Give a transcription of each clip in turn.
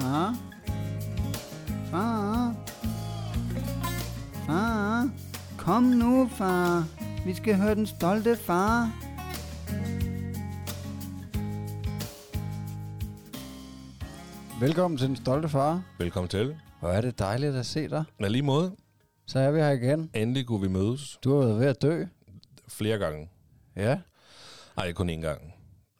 Far? Far? Far? Kom nu, far. Vi skal høre den stolte far. Velkommen til den stolte far. Velkommen til. Hvor er det dejligt at se dig. Men lige måde, Så er vi her igen. endelig kunne vi mødes Du har været ved at dø. flere gange. Ja. Nej, kun én gang. Nej,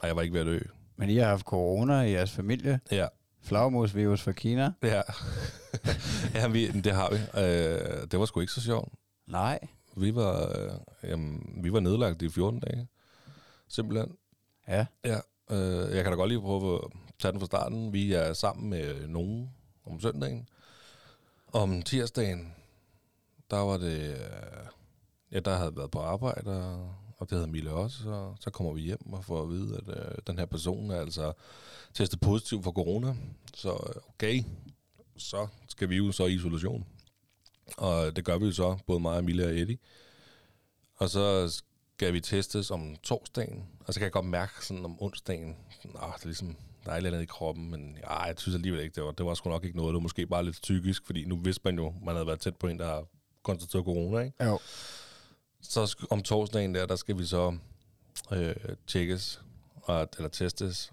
jeg var ikke ved at dø. Men I har haft corona i jeres familie. Ja, Flagmusvirus fra Kina. ja. ja vi, det har vi. Øh, det var sgu ikke så sjovt. Nej. Vi var, øh, jamen, vi var nedlagt i 14 dage. Simpelthen. Ja. Ja. Øh, jeg kan da godt lige prøve at tage den fra starten. Vi er sammen med nogen om søndagen. Om tirsdagen, der var det... Øh, ja, der havde været på arbejde, og, og det havde Mille også. Og så kommer vi hjem og får at vide, at øh, den her person er altså testet positiv for corona. Så øh, okay, så skal vi jo så i isolation. Og det gør vi jo så, både mig, Mille og Eddie. Og så skal vi testes om torsdagen, og så kan jeg godt mærke sådan om onsdagen, sådan, ah, det er ligesom, der er et eller andet i kroppen, men ja, jeg synes alligevel ikke, det var, det var sgu nok ikke noget. Det var måske bare lidt psykisk, fordi nu vidste man jo, man havde været tæt på en, der har konstateret corona, ikke? Jo. Så om torsdagen der, der skal vi så øh, tjekkes, og, eller testes,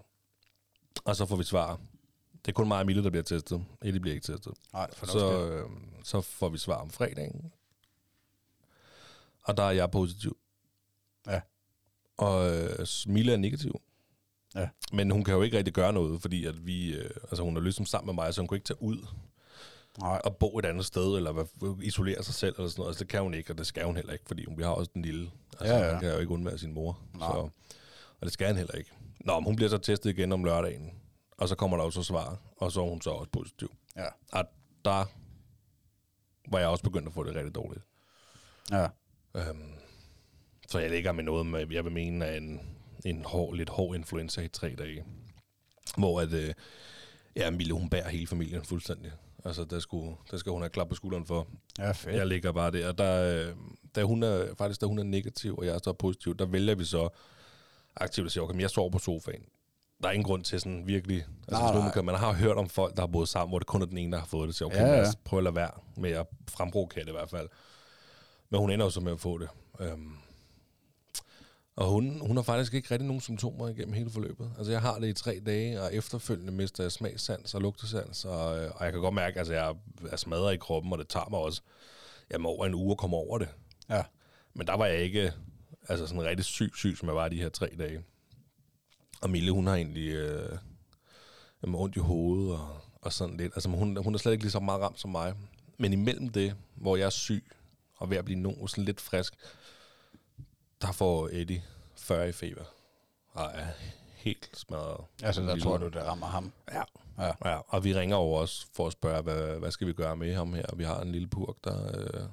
og så får vi svar. Det er kun mig og Mille, der bliver testet. Eddie bliver ikke testet. Nej, Så, øh, så får vi svar om fredagen. Og der er jeg positiv. Ja. Og øh, Mille er negativ. Ja. Men hun kan jo ikke rigtig gøre noget, fordi at vi, øh, altså hun er ligesom sammen med mig, så hun kunne ikke tage ud Nej. og bo et andet sted, eller isolere sig selv, eller sådan noget. Altså, det kan hun ikke, og det skal hun heller ikke, fordi hun, vi har også den lille. Altså, Ja, ja. hun kan jo ikke undvære sin mor. Nej. Så, og det skal han heller ikke. Nå, men hun bliver så testet igen om lørdagen, og så kommer der jo så svar, og så er hun så også positiv. Ja. Og der var jeg også begyndt at få det rigtig dårligt. Ja. Øhm, så jeg ligger med noget med, jeg vil mene, er en, en hård, lidt hård influenza i tre dage. Hvor at, øh, ja, Mille, hun bærer hele familien fuldstændig. Altså, der, skulle, der skal hun have klap på skulderen for. Ja, fedt. Jeg ligger bare der. Der, øh, da hun er, faktisk, da hun er negativ, og jeg er så positiv, der vælger vi så aktivt at sige, okay, jeg sover på sofaen. Der er ingen grund til sådan virkelig... Altså, Nej, nej. man, kan, man har hørt om folk, der har boet sammen, hvor det kun er den ene, der har fået det. Så okay, Ja, ja, lad os prøve at lade være med at fremprovokere det i hvert fald. Men hun ender jo så med at få det. Øhm, og hun, hun har faktisk ikke rigtig nogen symptomer igennem hele forløbet. Altså jeg har det i tre dage, og efterfølgende mister jeg smagssans og lugtesans, og, øh, og jeg kan godt mærke, at altså, jeg er smadret i kroppen, og det tager mig også jamen, over en uge at komme over det. Ja. Men der var jeg ikke altså sådan rigtig syg, syg, som jeg var de her tre dage. Og Mille, hun har egentlig øh, jamen, ondt i hovedet og, og sådan lidt. Altså hun, hun er slet ikke lige så meget ramt som mig. Men imellem det, hvor jeg er syg og ved at blive nogen sådan lidt frisk, der får Eddie 40 i feber. Og er helt smadret. Altså, der tror du, det rammer ham. Ja. Ja. ja. Og vi ringer over også for at spørge, hvad, hvad skal vi gøre med ham her? Vi har en lille purk, der, øh,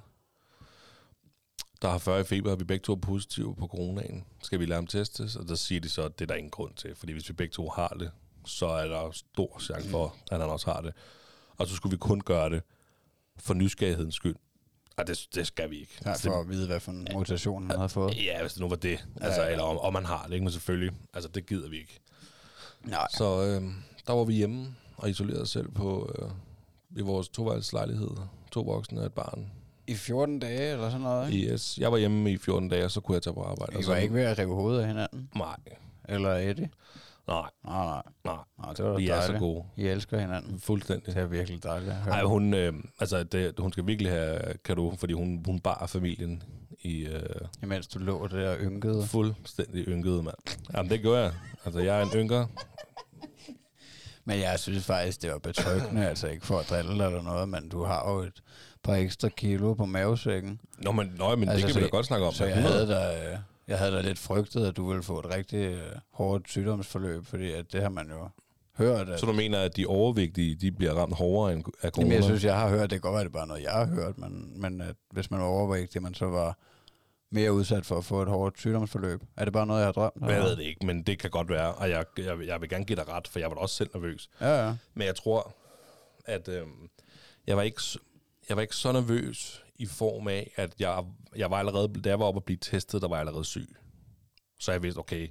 der har 40 i feber, og vi begge to er positive på coronaen. Skal vi lade ham testes? Og der siger de så, at det er der ingen grund til, fordi hvis vi begge to har det, så er der stor chance for, at han også har det. Og så skulle vi kun gøre det for nysgerrighedens skyld. Og det, det skal vi ikke. Ja, Altså, for at vide, hvad for en mutation han har fået. ja, hvis det nu var det. Altså, Ja, ja. Eller om, om man har det, ikke? Men selvfølgelig, altså det gider vi ikke. Nej. Så øh, der var vi hjemme og isolerede os selv på øh, i vores toværelseslejlighed. To voksne og et barn. I 14 dage eller sådan noget, ikke? Yes. Jeg var hjemme i 14 dage, og så kunne jeg tage på arbejde. I og var så, ikke ved at rive hovedet af hinanden? Nej, Eller Eddie? Nej, Nej, nej. nej. Nej, det var Vi er så dejligt. gode. I elsker hinanden. Fuldstændig. Det er virkelig dejligt at høre. Nej, hun, øh, altså, det, hun skal virkelig have kado, fordi hun, hun bar familien i øh, Imens du lå der og ynkede. fuldstændig ynkede, mand. Jamen, det gør jeg. Altså, jeg er en ynker. Men jeg synes faktisk, det var betryggende, altså ikke for at drille dig eller noget, men du har jo et par ekstra kilo på mavesækken. Nå, men, nøj, men Altså, det kan så- vi da godt snakke om. Så jeg 100. havde da, øh, jeg havde da lidt frygtet, at du ville få et rigtig øh, hårdt sygdomsforløb, fordi at det har man jo hørt. At, Så du mener, at de overvægtige, de bliver ramt hårdere end af corona? Jamen, jeg synes, jeg har hørt, det kan godt være, det er bare noget, jeg har hørt, men, men at hvis man var overvægtig, man så var mere udsat for at få et hårdt sygdomsforløb. Er det bare noget, jeg har drømt? Men Jeg ved det ikke, men det kan godt være, og jeg, jeg, jeg vil gerne give dig ret, for jeg var også selv nervøs. Ja, ja. Men jeg tror, at øh, jeg, var ikke, jeg var ikke så nervøs i form af, at jeg, jeg var allerede, da jeg var oppe at blive testet, der var jeg allerede syg. Så jeg vidste, okay,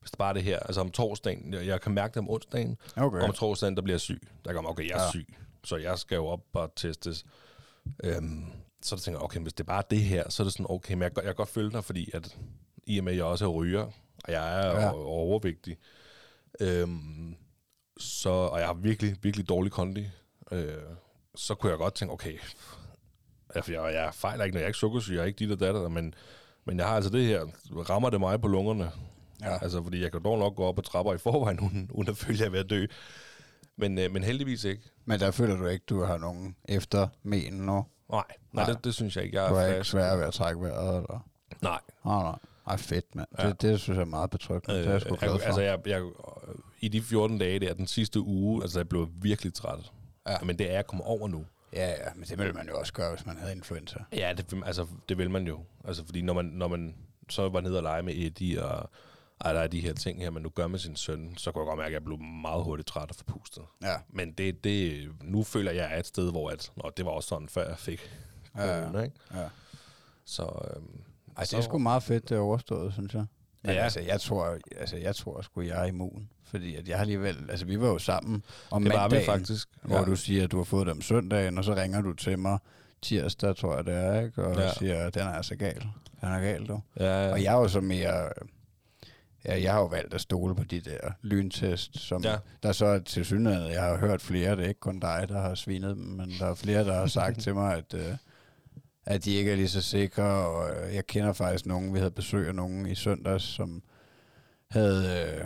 hvis det bare er det her, altså om torsdagen, jeg, jeg kan mærke det om onsdagen, Okay. om torsdagen, der bliver jeg syg. Der kommer, okay, jeg er Ja. syg, så jeg skal jo op og testes. Øhm, så der tænker jeg, okay, hvis det er bare det her, så er det sådan, okay, men jeg, jeg kan godt følge dig, fordi at, i og med, at jeg også er ryger, og jeg er ja. overvægtig, øhm, så, og jeg har virkelig, virkelig dårlig kondi, øh, så kunne jeg godt tænke, okay, altså jeg, jeg fejler ikke, når jeg er ikke sukkersyg, jeg er ikke dit og datter, men, men jeg har altså det her, rammer det mig på lungerne, Ja. Altså, fordi jeg kan dog nok gå op ad trapper i forvejen, uden, uden at føle, at jeg er ved at dø. Men, øh, men heldigvis ikke. Men der føler du ikke, du har nogen efter men nu? Nej, nej, Nej. Det, det synes jeg ikke. Jeg Du er er ikke svær ved at trække vejret, eller? Nej. Nej, nej. Ej, fedt, mand. Ja. Det, det synes jeg er meget betryggende. Øh, det er jeg sgu glad jeg, for. altså, jeg, jeg, I de 14 dage der, den sidste uge, altså jeg blev virkelig træt. Ja. Men det er jeg kommet over nu. Ja, ja, men det ville man jo også gøre, hvis man havde influenza. Ja, det, altså, det vil man jo. Altså, fordi når man, når man så var nede og lege med Eddie, og ej, der er de her ting her, man nu gør med sin søn, så kunne jeg godt mærke, at jeg blev meget hurtigt træt og forpustet. Ja. Men det, det, nu føler jeg, at jeg er et sted, hvor at, nå, det var også sådan, før jeg fik Ja, corona, ikke? ja. Så, øhm, Ej, det så- er sgu meget fedt, det er overstået, synes jeg. Men ja. Ja. altså, jeg tror, altså, jeg tror sgu, jeg er immun. Fordi at jeg har alligevel, altså vi var jo sammen om det var vi mandagen, faktisk. hvor ja. du siger, at du har fået det om søndagen, og så ringer du til mig tirsdag, tror jeg det er, ikke? Og ja. Siger, at den er altså gal. Den er gal, du. Ja, ja. Og jeg er jo så mere... Ja, jeg har jo valgt at stole på de der lyntest, som ja. Ja. der så er til synligheden, jeg har hørt flere, det er ikke kun dig, der har svinet dem, men der er flere, der har sagt til mig, at, øh, at de ikke er lige så sikre, og øh, jeg kender faktisk nogen, vi havde besøg af nogen i søndags, som havde, øh,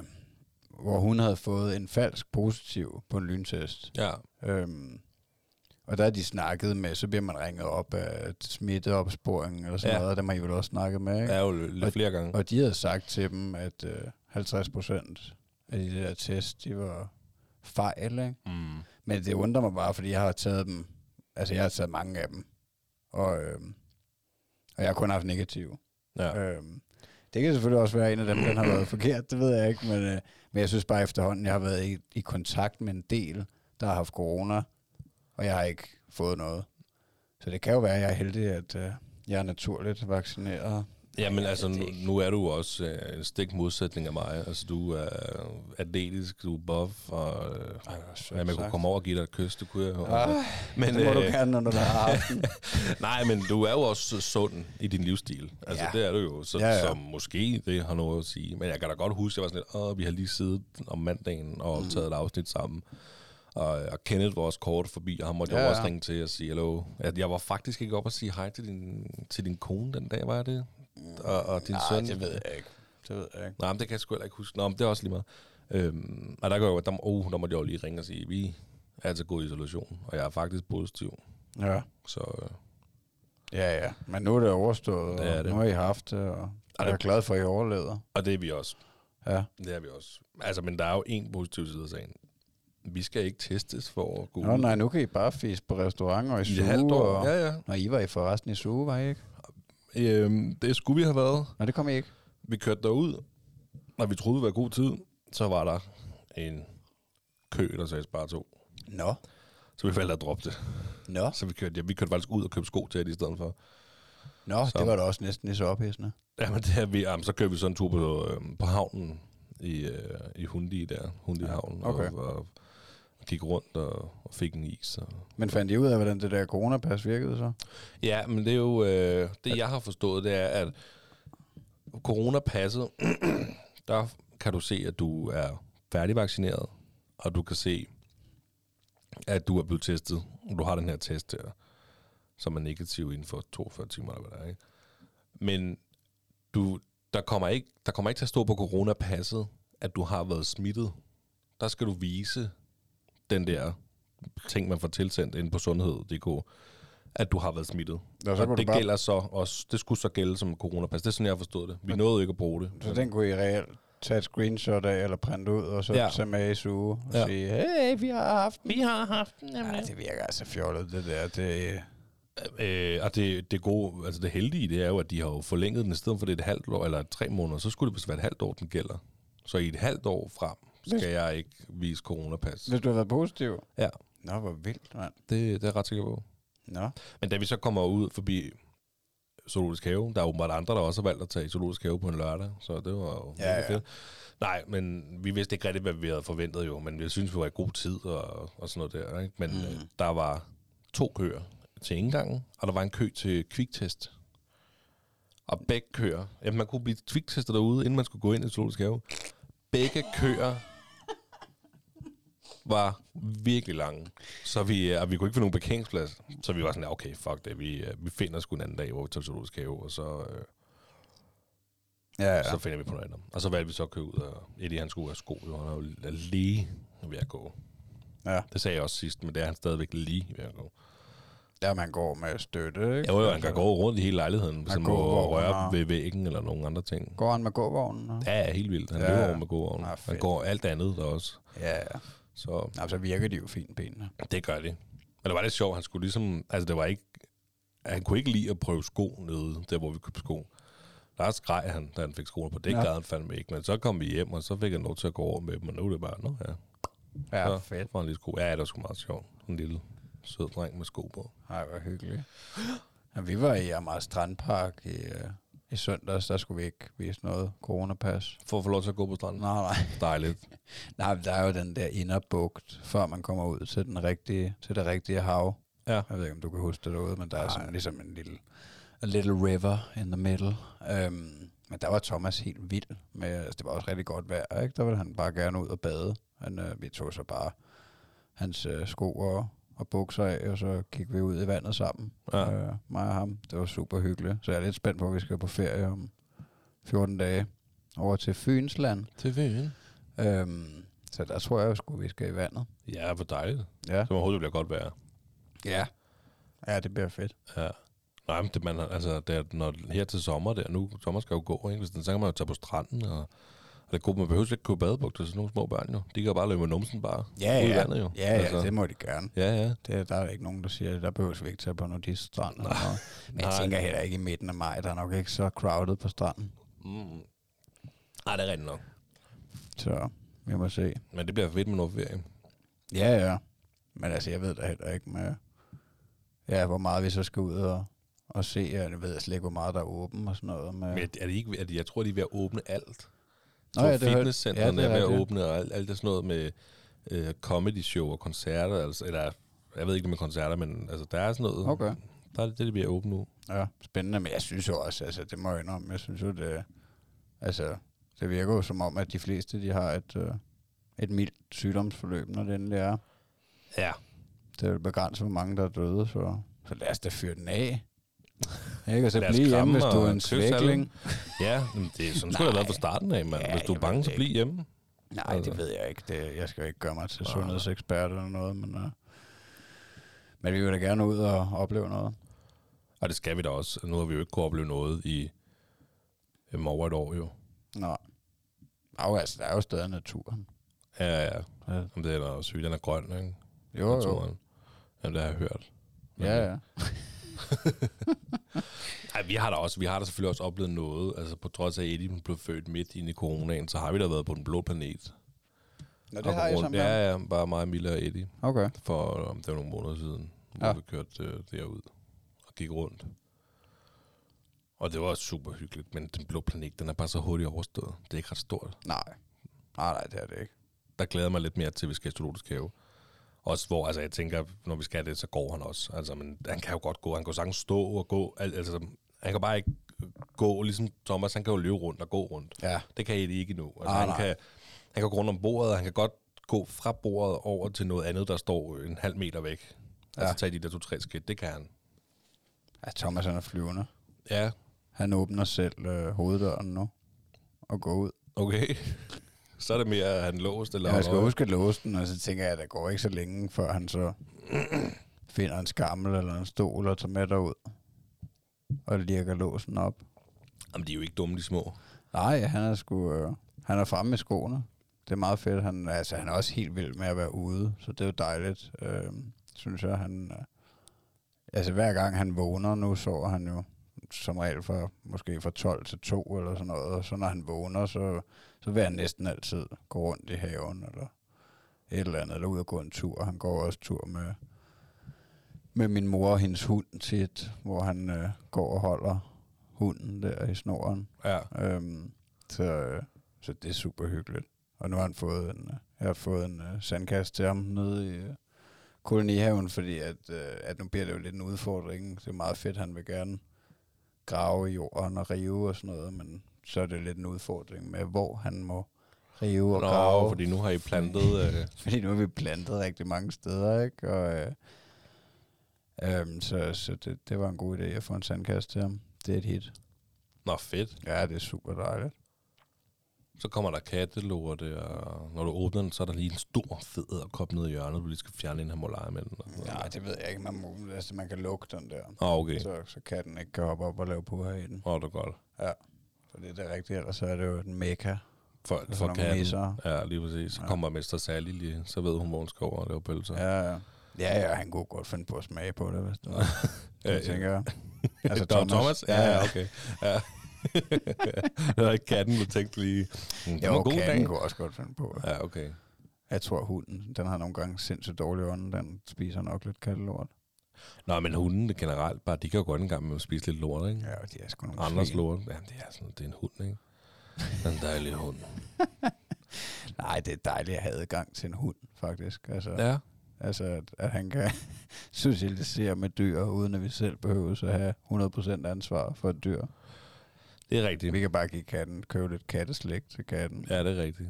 hvor hun havde fået en falsk positiv på en lyntest. ja. Øhm, og der er de snakket med, så bliver man ringet op af smitteopsporing eller sådan ja. Ja. noget, og dem har I vel også snakket med, ikke? Er jo lidt flere gange. Og de havde sagt til dem, at øh, 50 procent af de der test, de var fejl, ikke? Mm. Men det undrer mig bare, fordi jeg har taget dem, altså jeg har taget mange af dem, og, øh, og jeg har kun haft negativ. Ja. Øh, det kan selvfølgelig også være en af dem, den har været forkert, det ved jeg ikke, men, øh, men jeg synes bare efterhånden, jeg har været i, i kontakt med en del, der har haft corona, og jeg har ikke fået noget. Så det kan jo være, at jeg er heldig, at øh, jeg er naturligt vaccineret. Jamen Ja, altså, nu, nu er du også øh, en stik modsætning af mig. Altså, du er atletisk, du er buff, og øh, Ej, ja, man kunne sagt. komme over og give dig et kys, det kunne jeg jo. Ah, men, det må du øh, gerne, når du har aften. Nej, men du er jo også sund i din livsstil. Altså, Ja. ja. det er du jo. Så, Ja, ja, ja. ja. så måske det har noget at sige. Men jeg kan da godt huske, at jeg var sådan lidt, åh, vi har lige siddet om mandagen og Mm. optaget et afsnit sammen. Og, og Kenneth var også kort forbi, og han måtte Ja, ja, jo ja. også ringe til og sige hallo. At jeg var faktisk ikke op og sige hej til din, til din kone den dag, var det? Og, og din Nej, søn. det ved jeg ikke. Det ved jeg ikke. Nej, men det kan jeg sgu heller ikke huske. Nå, men det er også lige meget. Øhm, og der, går jo, der, oh, der måtte jeg jo lige ringe og sige, vi er altså god isolation, og jeg er faktisk positiv. Ja. Så øh, Ja, ja. Men nu er det overstået, Det er og det. nu har I haft det, og jeg er glad for, at I overlevede. og det er vi også. Ja. Det er vi også. Altså, men der er jo en positiv side af sagen. Vi skal ikke testes for at gå Nå, ud. nej, nu kan I bare fise på restauranter og i suge. år. Og... Ja, ja. Nå, I var I forresten i suge, var I ikke? Øhm, det skulle vi have været. Nej, det kom I ikke. Vi kørte derud, og vi troede, det var god tid. Så var der en kø, der sagde bare to. Nå. Så vi valgte at droppe det. Nå. Så vi kørte, ja, vi kørte faktisk ud og købte sko til det i stedet for. Nå, Så. det var da også næsten lige så ophidsende. Ja, men det er vi, jamen, så kørte vi sådan en tur på, øhm, på havnen i, øh, i Hundi der. Hundi havnen. okay. Og, og, og gik rundt og, og fik en is. Og, Men fandt I ud af, hvordan det der coronapas virkede så? Ja, men det er jo... Øh, det, jeg har forstået, det er, at coronapasset, der kan du se, at du er færdigvaccineret, og du kan se, at du er blevet testet, og du har den her test her, som er negativ inden for 42 timer, eller hvad det er, ikke? Men du, der, kommer ikke, der kommer ikke til at stå på coronapasset, at du har været smittet. Der skal du vise den der ting, man får tilsendt ind på sundhed.dk, at du har været smittet. Nå, så og det bare- gælder så også, det skulle så gælde som coronapas. Det er sådan, jeg har forstået det. Vi nåede ikke at bruge det. Så den kunne I reelt tage et screenshot af, eller printe ud, og så ja. Ja. tage med i suge og ja. Ja. sige, hey, vi har haft den. Vi har haft den, Ja, det virker altså fjollet, det der. Det, Øh, og det, det gode, altså det heldige, det er jo, at de har jo forlænget den, i stedet for det er et halvt år, eller tre måneder, så skulle det vist være et halvt år, den gælder. Så i et halvt år frem, skal jeg ikke vise coronapas. hvis du har været positiv. Ja, Nå, hvor vildt, mand. det, det er jeg ret sikker på. Nå. Men da vi så kommer ud forbi Zoologisk Have. Der er åbenbart andre, der også har valgt at tage i Zoologisk Have på en lørdag, så det var jo Ja, ja. fedt. Nej, men vi vidste ikke rigtig, hvad vi havde forventet jo, men jeg synes, vi var i god tid og, og sådan noget der. Ikke? Men mm. øh, der var to køer til indgangen, og der var en kø til kviktest. Og begge køer, ja, man kunne blive kviktestet derude, inden man skulle gå ind i Zoologisk Have. Begge køer var virkelig lange. Så vi, øh, og vi kunne ikke få nogen parkeringsplads. Så vi var sådan, ja, okay, fuck det. Vi, øh, vi finder sgu en anden dag, hvor vi tager zoologisk have, og så, øh, Ja, ja. ja. så finder vi på noget andet. Og så valgte vi så at købe ud, og Eddie han skulle have sko, jo. han er jo lige ved at gå. ja. Det sagde jeg også sidst, men det er han stadigvæk lige ved at gå. Der man går med støtte, ikke? Jo, jo, han kan gå rundt i hele lejligheden, han må røre og- ved væggen eller nogle andre ting. Går han med gåvognen? Ja, Ja, ja, helt vildt. Han Ja, ja, løber ja. med gåvognen. Ah, han går alt andet der også. ja. ja. Så Nå, så virker de jo fint, benene. Det gør det. Men det var lidt sjovt, han skulle ligesom, altså det var ikke, han kunne ikke lide at prøve sko nede, der hvor vi købte sko. Der skreg han, da han fik skoene på. Det Ja. gad han fandme ikke. Men så kom vi hjem, og så fik han lov til at gå over med dem, og nu er det bare, nå ja. Ja, så fedt. får han lige sko. Ja, det var sgu meget sjovt. En lille sød dreng med sko på. Ej, hvor hyggeligt. Ja, vi var i Amager Strandpark i, øh, i søndags. Der skulle vi ikke vise noget coronapas. For at få lov til at gå på stranden. Nej, nej. Dejligt. Nej, der er jo den der inderbugt, før man kommer ud til, den rigtige, til det rigtige hav. Ja. Jeg ved ikke, om du kan huske det derude, men der er sådan ligesom en lille a little river in the middle. Um, men der var Thomas helt vild med, altså det var også rigtig godt vejr, ikke? Der ville han bare gerne ud og bade. Han, øh, vi tog så bare hans øh, sko og, og bukser af, og så gik vi ud i vandet sammen. Ja. Øh, mig og ham. Det var super hyggeligt. Så jeg er lidt spændt på, at vi skal på ferie om 14 dage over til Fynsland. Til Fyn. Øhm, så der tror jeg sgu, vi skal i vandet. Ja, hvor dejligt. Ja. Så overhovedet bliver godt vejr. Ja. Ja, det bliver fedt. Ja. Nej, men det, man, altså, det er, når, her til sommer, der, nu, sommer skal jo gå, ikke? Hvis den, så kan man jo tage på stranden, og, er godt, man behøver ikke købe badebukser til nogle små børn, jo. De kan bare løbe med numsen bare Ja, ja. vandet, jo. Ja, ja, altså. det må de gerne. ja, ja. Det, der er ikke nogen, der siger, at der behøver vi ikke tage på nudiststrand. eller noget. Men jeg Nej. tænker heller ikke i midten af maj, der er nok ikke så crowded på stranden. Mm. Ej, det er rigtigt nok. Så vi må se. Men det bliver fedt med noget ferie. Ja, ja. Men altså, jeg ved da heller ikke med, ja, hvor meget vi så skal ud og, og se. Jeg ved slet ikke, hvor meget der er åben og sådan noget. Med, Men er det ikke, er det, jeg tror, de er ved at åbne alt. Nå ja, fitnesscentrene ja, er er ved at åbne, og alt, alt det sådan noget med øh, comedy show og koncerter, altså, eller jeg ved ikke med koncerter, men altså, der er sådan noget. Okay. Der er det, det er at åbne nu. Ja, spændende, men jeg synes jo også, altså det må jeg indrømme, jeg synes jo, det, altså, det virker jo som om, at de fleste, de har et, øh, et mildt sygdomsforløb, når det endelig er. Ja. Det er jo begrænset, hvor mange der er døde, så, så lad os da fyre den af. Ikke? Og så Lad os blive hjemme, hvis du er og en svækling. Ja, det er sådan skulle det have været fra starten af, mand. Ja, Hvis du er bange, så bliv hjemme. Nej, Altså. det ved jeg ikke. Det, jeg skal jo ikke gøre mig til sundhedsekspert eller noget, men, uh, men vi vil da gerne ud og opleve noget. Og det skal vi da også. Nu har vi jo ikke kunnet opleve noget i um, over et år, jo. Nå. Jo, altså, der er jo stadig naturen. Ja, ja, ja. Ja. Jamen, det er da også sygt. Den er grøn, ikke? Jo, jo. Naturen. Jamen, det har jeg hørt. Men- Ja, ja. Ej, vi har da også, vi har da selvfølgelig også oplevet noget. Altså, på trods af, at Eddie blev født midt inde i coronaen, så har vi da været på den blå planet. Nå, Og det har på I grund- sammen. Ja, ja, bare mig, Mille og Eddie. Okay. For um, det var nogle måneder siden, hvor Ja. vi kørte øh, derud og gik rundt. Og det var super hyggeligt, men den blå planet, den er bare så hurtigt overstået. Det er ikke ret stort. Nej. Nej, nej, det er det ikke. Der glæder jeg mig lidt mere til, at vi skal i zoologisk have. Også hvor, altså jeg tænker, når vi skal det, så går han også. Altså, men han kan jo godt gå. Han kan jo sagtens stå og gå. Al- Altså, han kan bare ikke gå, ligesom Thomas, han kan jo løbe rundt og gå rundt. Ja. Det kan Eddie ikke endnu. Altså, Ah, han, nej. kan, han kan gå rundt om bordet, og han kan godt gå fra bordet over til noget andet, der står en halv meter væk. Ja. Ja. Altså tage de der to-tre skridt, det kan han. Ja, Thomas han er flyvende. Ja, Han åbner selv øh, hoveddøren nu og går ud. okay. Så er det mere, at han låst eller Ja, jeg skal noget. huske at låse den, og så tænker jeg, at der går ikke så længe, før han så finder en skammel eller en stol og tager med derud og lirker låsen op. Jamen, de er jo ikke dumme, de små. Nej, han er sgu, øh, han er fremme med skoene. Det er meget fedt. Han, altså, han er også helt vild med at være ude, så det er jo dejligt, øh, synes jeg. Han, øh, altså hver gang han vågner, nu sover han jo som regel fra, måske fra 12 til 2 eller sådan noget, og så når han vågner, så, så vil han næsten altid gå rundt i haven eller et eller andet, eller ud og gå en tur. Han går også tur med, med min mor og hendes hund tit, hvor han øh, går og holder, hunden der i snoren. Ja. Øhm, så, øh, så det er super hyggeligt. Og nu har han fået en, øh, jeg har fået en uh, sandkast til ham nede i uh, kolonihaven, fordi at, uh, at nu bliver det jo lidt en udfordring. Det er meget fedt, han vil gerne grave i jorden og rive og sådan noget, men så er det lidt en udfordring med, hvor han må rive og Nå, grave. fordi nu har I plantet... Øh, Fordi nu har vi plantet rigtig mange steder, ikke? Og, øh, øhm, så så det, det var en god idé at få en sandkast til ham. Det er et hit. nå, fedt. Ja, det er super dejligt. Så kommer der kattelorte, og når du åbner den, så er der lige en stor fed edderkop nede i hjørnet, du lige skal fjerne, den. og sådan noget. Nej, det ved jeg ikke. Man, må, altså, man kan lukke den der. Åh, okay. Så, så katten ikke kan hoppe op og lave puha i den. Åh, det er godt. Så det er det rigtige, ellers så er det jo en mekka. For, For for nogle katten. nisser. Ja, lige præcis. Så Ja. kommer Mester Sally lige, så ved hun, hvor hun skal over og lave pølser. Ja, ja. Ja, ja, han kunne godt finde på at smage på det, hvis var. Ja, Det tænker jeg. Altså Thomas? Thomas? Ja, ja, okay. Ja. var ikke katten, du tænkte lige. Mm, Jo, en god katten dag. kunne også godt finde på. Ja, okay. Jeg tror, hunden, den har nogle gange sindssygt dårlig ånd. Den spiser nok lidt kattelort. Nå, men hunden generelt, bare de kan jo godt en gang med at spise lidt lort, ikke? Ja, de er sgu nogle Andres svin. lort. Ja, det er sådan, det er en hund, ikke? Det er en dejlig hund. Nej, det er dejligt at have adgang til en hund, faktisk. Altså, Ja. altså at, at han kan socialisere med dyr, uden at vi selv behøver at have 100% ansvar for et dyr. Det er rigtigt. Vi kan bare give katten, købe lidt katteslæg til katten. Ja, det er rigtigt.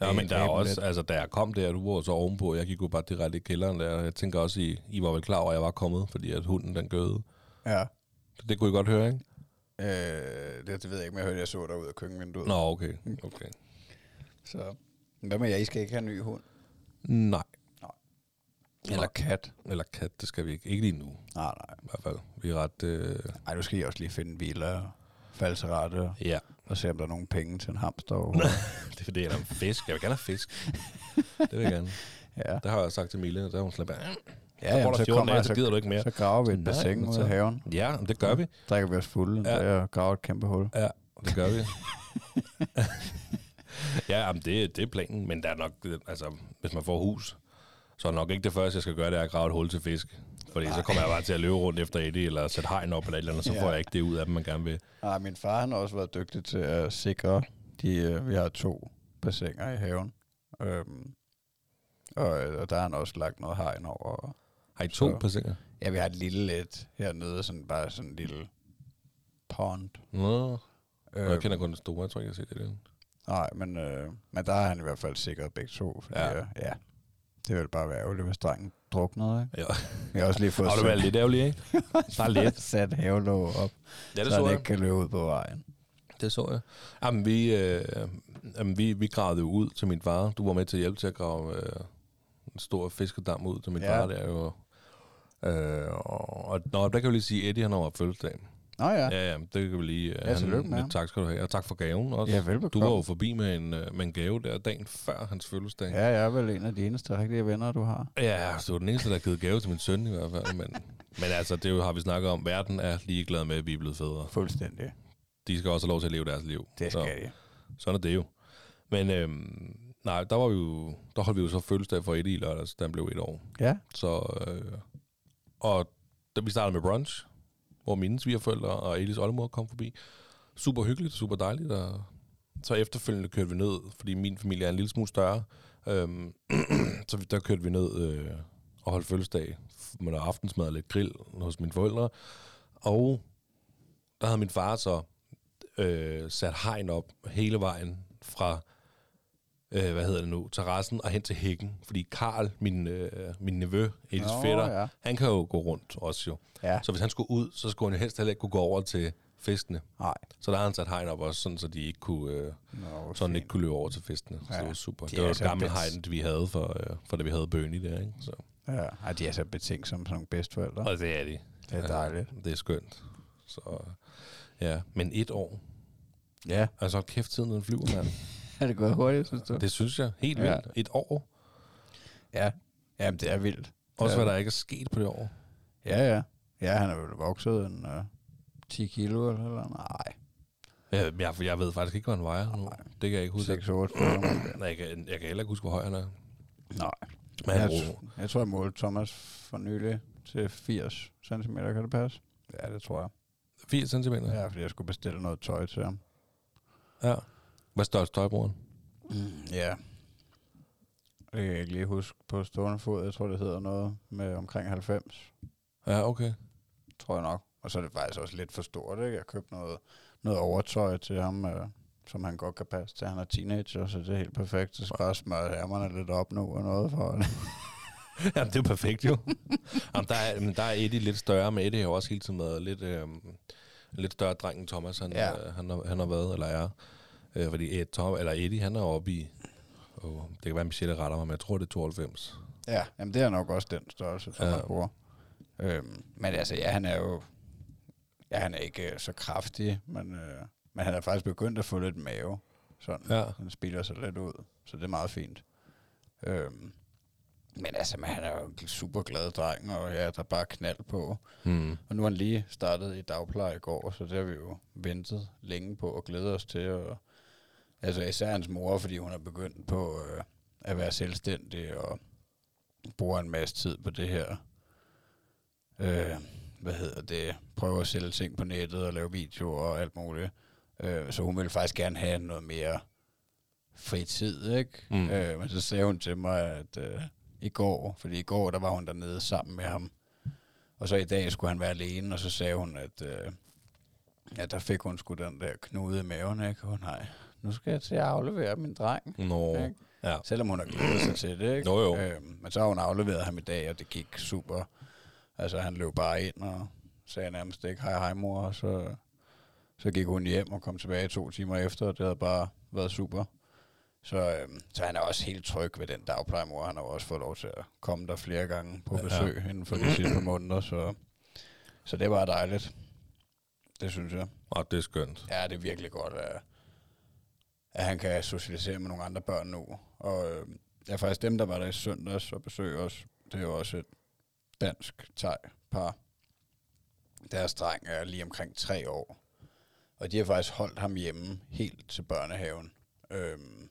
Ja, men der er også, lidt. altså da jeg kom der, du var så ovenpå, jeg gik jo bare direkte i kælderen der, jeg tænker også, I, I var vel klar over, at jeg var kommet, fordi at hunden den gøde. Ja. Så det kunne I godt høre, ikke? Øh, det, det ved jeg ikke, men jeg hørte, jeg så dig ud af køkkenvinduet. Nå, okay. okay. Så, hvad med jer? I skal ikke have en ny hund? Nej. Eller kat? Eller kat, det skal vi ikke. Ikke lige nu, Nej, nej. i hvert fald. Vi er ret... Øh, Ej, nu skal I også lige finde en villa og, ja, og se, om der er nogle penge til en hamster. det er fordi, jeg er fisk. Jeg vil gerne have fisk. Det vil jeg gerne. ja. Det har jeg sagt til Mille, der hun slet Ja, Ja, jamen, så, så, kommer kommer, så gider du ikke mere. så graver vi et bassin ud så- af haven. Ja, men det gør vi. Drikker vi os fulde, Ja. ja. og graver et kæmpe hul. Ja, det gør vi. ja, jamen, det, det er planen, men der er nok, øh, altså, hvis man får hus, så er nok ikke det første, jeg skal gøre, det er at grave et hul til fisk. Fordi så kommer jeg bare til at løbe rundt efter Eddie, eller sætte hegn op eller et eller andet, så Ja. får jeg ikke det ud af dem, man gerne vil. Nej, min far han har også været dygtig til at sikre, de, øh, vi har to bassiner i haven. Øhm, og, og der har han også lagt noget hegn over. Har I to Så- bassiner? Ja, vi har et lille lidt hernede, sådan bare sådan en lille pond. Nå, Øh, jeg kender kun den store, jeg tror ikke, jeg har set det. Nej, men, øh, men der har han i hvert fald sikret begge to. Fordi, Ja. ja. Det vil bare være ærgerligt, hvis drengen druknede, ikke? Ja. Jeg har også lige fået Har du været lidt ærgerlig, ikke? Bare lidt. sat havelåg op, Ja, det så så jeg. ikke kan løbe ud på vejen. Det så jeg. Jamen, vi, øh, jamen, vi, vi gravede ud til min far. Du var med til at hjælpe til at grave øh, en stor fiskedam ud til min Ja. far der jo. Øh, og, og nå, der kan vi lige sige, at Eddie han har fødselsdag. Nå ja, ja, Ja, ja, det kan vi lige... Ja, tillykke med lidt ham. Tak skal du have, og tak for gaven også. ja velbekomme. du var jo forbi med en, øh, med en gave der dagen før hans fødselsdag. Ja, jeg er vel en af de eneste rigtige venner, du har. Ja, så den eneste, der har givet gave til min søn i hvert fald. Men, men altså, det er jo, har vi snakket om. Verden er ligeglad med, at vi er blevet fædre. Fuldstændig. De skal også have lov til at leve deres liv. Det Så- skal de. Sådan er det jo. Men øhm, nej, der var vi jo, der holdt vi jo så fødselsdag for Eddie i lørdags, da han blev et år. Ja, Så, øh, og da vi startede med brunch, hvor mine svigerforældre og Elis oldemor kom forbi. Super hyggeligt, super dejligt. Og så efterfølgende kørte vi ned, fordi min familie er en lille smule større. Øhm, så der kørte vi ned øh, og holdt fødselsdag med noget aftensmad og lidt grill hos mine forældre. Og der havde min far så øh, sat hegn op hele vejen fra, øh, hvad hedder det nu, terrassen og hen til hækken. Fordi Karl, min, øh, min nevø, Edis Nå, fætter, ja. han kan jo gå rundt også jo. ja. Så hvis han skulle ud, så skulle han jo helst heller ikke kunne gå over til fiskene. Nej. Så der har han sat hegn op også, sådan, så de ikke kunne, øh, Nå, så han fint. ikke kunne løbe over til fiskene. Så Ja. det var super. De det var et gammelt hegn, vi havde for, øh, for da vi havde bøn i der, ikke? Så. Ja, Ej, de er så betænksomme som nogle bedsteforældre. Og det er de. Det er dejligt. Det er skønt. Så, ja. Men et år. Ja, Altså, kæft, tiden den flyver, mand. er det gået hurtigt, synes du? Det synes jeg. Helt Ja. vildt. Et år. Ja, Jamen, det er vildt. Også Ja. hvad der ikke er sket på det år. Ja, ja. Ja, han er vel vokset en uh, 10 kilo eller eller Nej, Jeg, jeg, jeg ved faktisk ikke, hvad han vejer nu. Nej. Det kan jeg ikke huske. 6 8 kilo måske. Nej, jeg, kan, jeg kan heller ikke huske, hvor høj han er. Nej. Men Jeg, bruger, jeg tror, jeg målte Thomas for nylig til 80 cm, kan det passe? Ja, det tror jeg. 80 cm? Ja, fordi jeg skulle bestille noget tøj til ham. ja. Hvad størrelse tøjbrugeren? Mm, ja. Det kan jeg ikke lige huske på stående fod. Jeg tror, det hedder noget med omkring 90. Ja, okay. Tror jeg nok. Og så er det faktisk også lidt for stort, ikke? Jeg købte noget, noget overtøj til ham, øh, som han godt kan passe til. Han er teenager, så det er helt perfekt. Så skal bare smøre ærmerne lidt op nu og noget for det. ja, det er perfekt jo. Jamen, der, er, men der er Eddie lidt større, men Eddie har også hele tiden været lidt, øh, lidt større dreng end Thomas, han, Ja. ja. øh, han, har, han har været, eller er. Øh, fordi Ed, Tom, eller Eddie, han er oppe i, oh, det kan være, Michelle retter mig, men jeg tror, det er 92. Ja, jamen det er nok også den størrelse, som Ja. han bruger. Øhm, men altså, ja, han er jo... Ja, han er ikke øh, så kraftig, men, øh, men han er faktisk begyndt at få lidt mave. Sådan. Ja. Han spiller sig lidt ud, så det er meget fint. Øhm, men altså, men han er jo en super glad dreng, og ja, der er bare knald på. Hmm. Og nu er han lige startet i dagpleje i går, så det har vi jo ventet længe på og glædet os til. Og, altså især hans mor, fordi hun er begyndt på øh, at være selvstændig og bruger en masse tid på det her. Øh, hvad hedder det? Prøve at sælge ting på nettet og lave videoer og alt muligt. Øh, så hun ville faktisk gerne have noget mere fritid, ikke? Mm. Øh, men så sagde hun til mig, at øh, i går, fordi i går, der var hun dernede sammen med ham, og så i dag skulle han være alene, og så sagde hun, at øh, ja, der fik hun sgu den der knude i maven, ikke? Og nej, nu skal jeg til at aflevere min dreng. Nå, Ikke? ja. Selvom hun har glædet sig til det, ikke? Jo, jo. Øhm, men så har hun afleveret ham i dag, og det gik super. Altså, han løb bare ind og sagde nærmest ikke, hej, hej mor, og så, så gik hun hjem og kom tilbage to timer efter, og det havde bare været super. Så, øhm, så han er også helt tryg ved den dagplejemor. Han har også fået lov til at komme der flere gange på Ja. besøg ja. inden for de sidste måneder, så, så det var dejligt. Det synes jeg. Og det er skønt. Ja, det er virkelig godt, at, at han kan socialisere med nogle andre børn nu. Og øh, ja, faktisk dem, der var der i søndags og besøg os, det er jo også et dansk thai par. Deres dreng er lige omkring tre år. Og de har faktisk holdt ham hjemme helt til børnehaven. Øhm,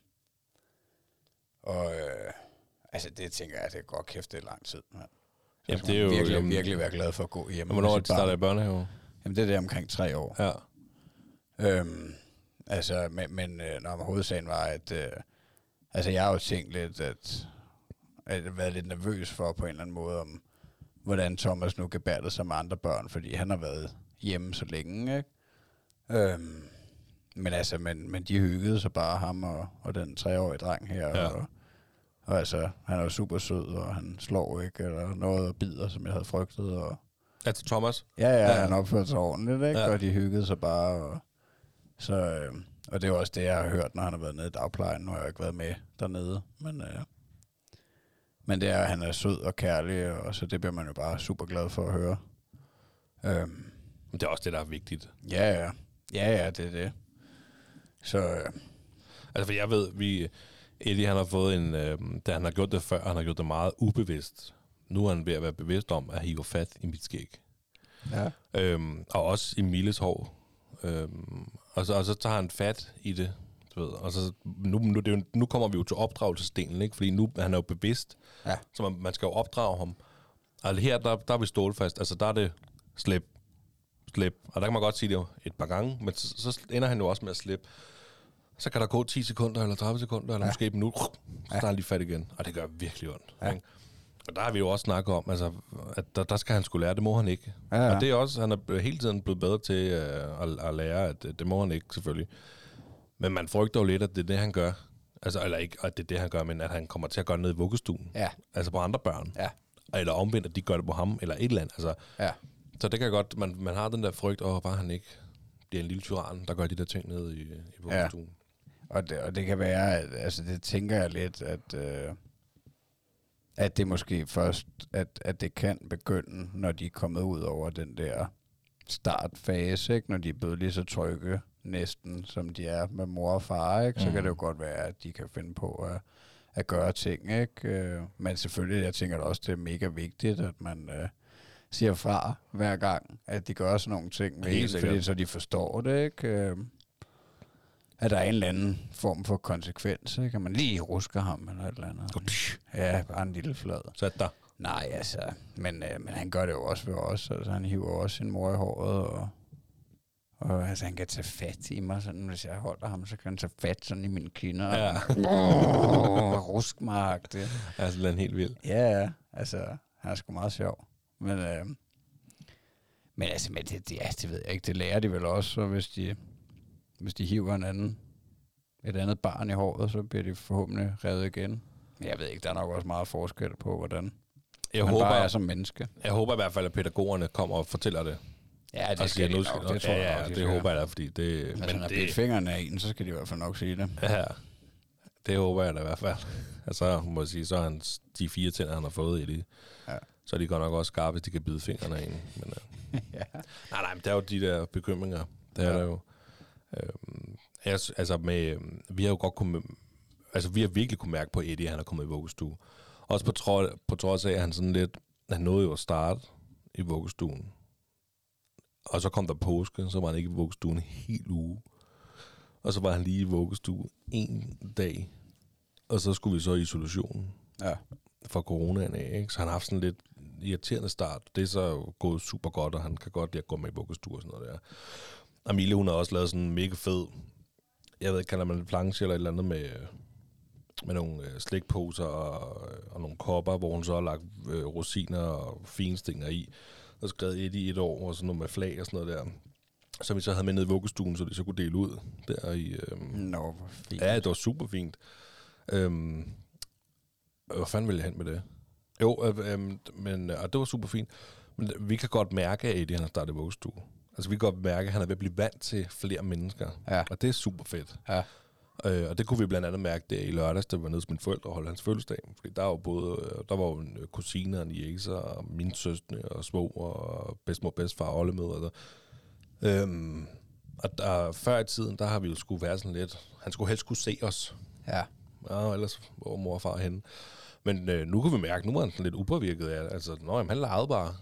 og øh, altså det tænker jeg, det er godt kæft, det er lang tid. Man. Jamen, det er jo- virkelig, jamen- virkelig være glad for at gå hjemme hvornår er starter i børnehave? Jamen det er der omkring tre år. Ja. Øhm, altså, men, men øh, når hovedsagen var, at øh, altså, jeg har jo tænkt lidt, at, at jeg været lidt nervøs for på en eller anden måde, om hvordan Thomas nu gebærede sig med andre børn, fordi han har været hjemme så længe, ikke? Øhm, men altså, men, men de hyggede sig bare, ham og, og den treårige dreng her, Ja. og, og altså, han er jo super sød, og han slår ikke, eller noget og bider, som jeg havde frygtet, og Altså Thomas? Ja, ja, Ja. han opførte sig ordentligt, ikke? Ja. Og de hyggede sig bare. Og, så, øh, og det er også det, jeg har hørt, når han har været nede i dagplejen. Nu har jeg ikke været med dernede, men, øh, men det er, at han er sød og kærlig, og så det bliver man jo bare super glad for at høre. Men det er også det, der er vigtigt. ja, ja. Ja, ja, det er det. Så øh, Altså, for jeg ved, vi... Eddie, han har fået en... Øh, da han har gjort det før, han har gjort det meget ubevidst. Nu er han ved at være bevidst om at hive fat i mit skæg. ja. Øhm, og også i Miles hår. Øhm, og, så, og så tager han fat i det, du ved. Og så, nu, nu, det jo, nu kommer vi jo til opdragelsesdelen, ikke? Fordi nu han er jo bevidst, Ja. så man, man skal jo opdrage ham. Og her, der, der er vi stålfast. Altså, der er det slip, slip. Og der kan man godt sige det jo et par gange, men så, så ender han jo også med at slippe. Så kan der gå 10 sekunder, eller 30 sekunder, eller Ja. måske et minut, så Ja. han lige fat igen. Og det gør virkelig ondt. Ja. Ikke? Og der har vi jo også snakket om, altså, at der, der skal han skulle lære, det må han ikke. Ja, ja. Og det er også, han er hele tiden blevet bedre til øh, at, at lære, at øh, det må han ikke selvfølgelig. Men man frygter jo lidt, at det er det, han gør. Altså, eller ikke, at det er det, han gør, men at han kommer til at gøre det ned i vuggestuen. Ja, Altså på andre børn. ja, Eller omvendt, at de gør det på ham, eller et eller andet. Altså, ja. så det kan godt, man, man har den der frygt, og bare han ikke bliver en lille tyran, der gør de der ting nede i, i vuggestuen. Og det, og det kan være, at, altså det tænker jeg lidt, at, øh, at det måske først, at, at det kan begynde, når de er kommet ud over den der startfase, ikke? når de er blevet lige så trygge næsten, som de er med mor og far, ikke? så Mhm. kan det jo godt være, at de kan finde på at, at gøre ting. Ikke? Øh, Men selvfølgelig, jeg tænker også, det er mega vigtigt, at man øh, siger fra hver gang, at de gør sådan nogle ting, med en, fordi så de forstår det. Ikke? At der er en eller anden form for konsekvens. Ikke? Kan man lige ruske ham eller et eller andet. Ja, bare en lille flad. Sat dig. Nej, altså, men, øh, men han gør det jo også ved os. Altså, han hiver også sin mor i håret, og Og altså, han kan tage fat i mig, sådan, hvis jeg holder ham, så kan han tage fat sådan i mine kinder. Ja. Åh, ruskmark, det. Altså, er helt vild. Ja, ja, altså, han er sgu meget sjov. Men, øh, men altså, men det, det, ja, det ved jeg ikke, det lærer de vel også, så hvis de, hvis de hiver en anden, et andet barn i håret, så bliver de forhåbentlig revet igen. Men jeg ved ikke, der er nok også meget forskel på, hvordan Jeg man håber, bare er som menneske. jeg håber i hvert fald, at pædagogerne kommer og fortæller det. Ja, det Og skal de nok, det tror ja, jeg ja, nok, de det skal. håber jeg da, fordi det... Hvis men har det, fingrene af en, så skal de i hvert fald nok sige det. Ja, det håber jeg da i hvert fald. Altså, må jeg sige, så er han, de fire tænder, han har fået i det, Ja. så er de godt nok også skarpe, hvis de kan bide fingrene af en. Men, uh, ja. nej, nej, men der er jo de der bekymringer. Det er Ja. der jo. Øhm, s- altså, med, øhm, vi har jo godt kunne, altså, vi har virkelig kunne mærke på Eddie, at han er kommet i vuggestue. Også på, tro, på trods af, at han sådan lidt, han nåede jo at starte i vuggestuen. Og så kom der påske, så var han ikke i vuggestuen en hel uge. Og så var han lige i vuggestue en dag. Og så skulle vi så i isolation ja. fra coronaen af, ikke? Så han har haft sådan lidt irriterende start. Det er så gået super godt, og han kan godt lide at gå med i vuggestue og sådan noget der. Amelie, hun har også lavet sådan en mega fed, jeg ved ikke, kalder man det planche eller et eller andet med, med nogle øh, slikposer og, og nogle kopper, hvor hun så har lagt øh, rosiner og finstinger i, og skrevet et i et år, og sådan noget med flag og sådan noget der. Som vi så havde med ned i vuggestuen, så de så kunne dele ud der i... Øh, Nå, hvor fint. Ja, det var super fint. Øhm, hvad fanden ville jeg hen med det? Jo, øh, øh, men, og det var super fint. Men vi kan godt mærke, at Eddie han har startet vuggestue. Altså vi kan godt mærke, at han er ved at blive vant til flere mennesker. Ja. Og det er super fedt. Ja. Øh, og det kunne vi blandt andet mærke der i lørdags, da vi var nede hos mine forældre og holdt hans fødselsdag. Fordi der var både, øh, der var jo en øh, kusine og niæser, og mine søstre og små og bedsmor, bedstfar og oldemødre. Øhm, og der, før i tiden, der har vi jo skulle være sådan lidt, han skulle helst kunne se os. Ja. Ja, ellers hvor var mor og far henne. Men øh, nu kan vi mærke, nu er han sådan lidt upåvirket af. Altså, nå, jamen, han legede bare.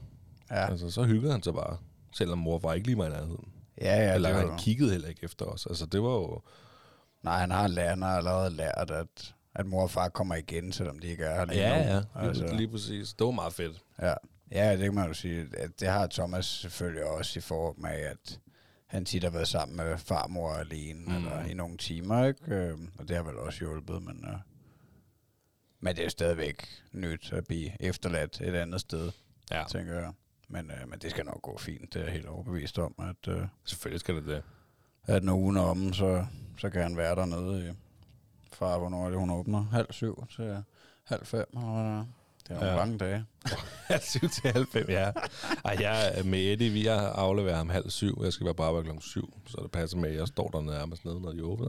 Ja. Altså, så hyggede han sig bare. Selvom mor far ikke lige var i nærheden. Ja, ja, Eller var, han kiggede heller ikke efter os. Altså, det var jo... Nej, han har, lært, han har allerede lært, at, at mor og far kommer igen, selvom de ikke er her lige nu. lige, Altså, lige præcis. Det var meget fedt. ja. ja, det kan man jo sige. At det har Thomas selvfølgelig også i forhold med, at han tit har været sammen med farmor alene, mm. eller i nogle timer, ikke? Øhm, Og det har vel også hjulpet, men... Uh, men det er jo stadigvæk nyt at blive efterladt et andet sted, Ja, tænker jeg. Men, uh, men det skal nok gå fint. Det er jeg helt overbevist om, at, uh, selvfølgelig skal det det. at når ugen er omme, så, så kan han være dernede i, fra, hvornår er det, hun åbner? Halv syv til halv fem, eller hvad det er. Det er nogle Ja. lange dage. Halv syv til halv fem, ja. Ej, jeg er med Eddie, vi har afleveret ham halv syv. Jeg skal være på arbejde klokken syv, så det passer med, at jeg står der nærmest nede, når de åbner.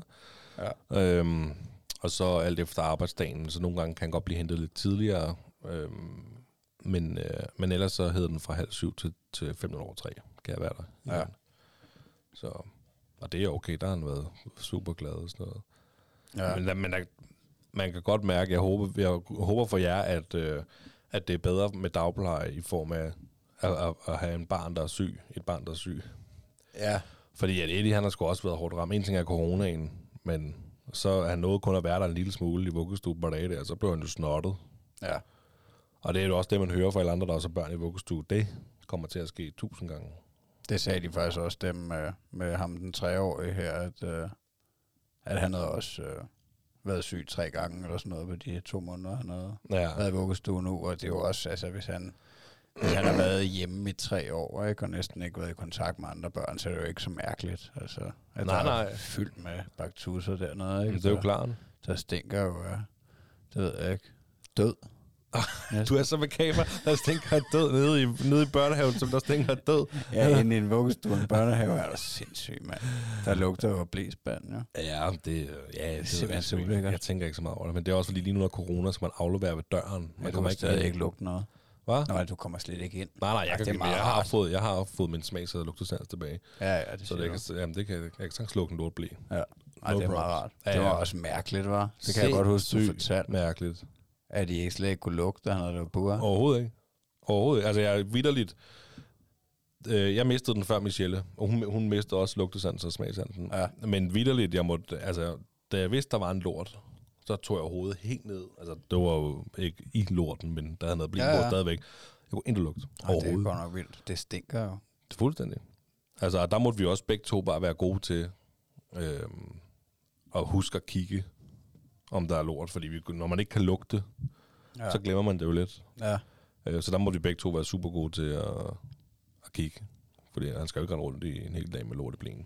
Ja. Øhm, og så alt efter arbejdsdagen, så nogle gange kan han godt blive hentet lidt tidligere. Øhm, men, øh, men ellers så hedder den fra halv syv til, til 15 over tre, kan jeg være der. Ja. Så, og det er okay, der har han været super glad og sådan noget. Ja. Men, der- men der, man kan godt mærke, jeg håber, jeg håber for jer, at, øh, at det er bedre med dagpleje i form af at, at, at have en barn, der er syg. Et barn, der er syg. ja. Fordi at Eddie, han har sgu også været hårdt ramt. En ting er coronaen, men så er han nået kun at være der en lille smule i vuggestue på dage der, så blev han jo snottet. Ja. Og det er jo også det, man hører fra alle andre, der også er børn i vuggestue. Det kommer til at ske tusind gange. Det sagde de faktisk også dem med, med ham, den treårige her, at, øh, at han havde også øh, været syg tre gange eller sådan noget på de to måneder, han havde Ja, været i vuggestue nu, og det er jo også, altså hvis han, hvis han har været hjemme i tre år, ikke, og næsten ikke været i kontakt med andre børn, så er det jo ikke så mærkeligt, altså, at Nej, der er nej. fyldt med baktusser dernede, ikke? det er jo klart. Der stinker jo af, det ved jeg ikke, død. Du er så makaber, der stinker af død nede i, nede i børnehaven, som der stinker af død. Ja, inde i en vuggestue og en børnehave er der sindssygt, mand. Der lugter jo blæsband, ja. Ja, det, ja, det, simpelthen er ulækkert. Jeg tænker ikke så meget over det, men det er også fordi lige nu under corona, skal man aflevere ved døren. Man Man du kan stadig ikke lugte noget. Hvad? Nå, du kommer slet ikke ind. Nej, nej, Ej, jeg, det kan, jeg, har fået, jeg har fået min smags- og lugtesans tilbage. Ja, ja, det Så det, kan, jamen, det kan, jeg kan sagtens lukke en lort blæ. Ja. Ej, No det er meget rart. Ja, Det var ja. også mærkeligt, var. Det kan jeg godt huske, du fortalte, Mærkeligt. At de ikke slet ikke kunne lugte, han havde det på. Overhovedet ikke. Overhovedet ikke. Altså, jeg er vidderligt... Øh, jeg mistede den før Michelle, og hun, hun mistede også lugtesansen og smagsansen. Ja. Men vidderligt, jeg måtte... Altså, da jeg vidste, der var en lort, så tog jeg hovedet helt ned. Altså, det var jo ikke i lorten, men der havde noget blivet Ja, ja, stadigvæk. Jeg kunne ikke lugte Ej, det er godt nok vildt. Det stinker jo. Fuldstændig. Altså, der måtte vi også begge to bare være gode til øh, at huske at kigge, om der er lort. Fordi vi, når man ikke kan lugte, Ja. så glemmer man det jo lidt. ja. Øh, så der måtte vi begge to være super gode til at, at kigge. Fordi han skal jo ikke rende rundt i en hel dag med lorteblæen.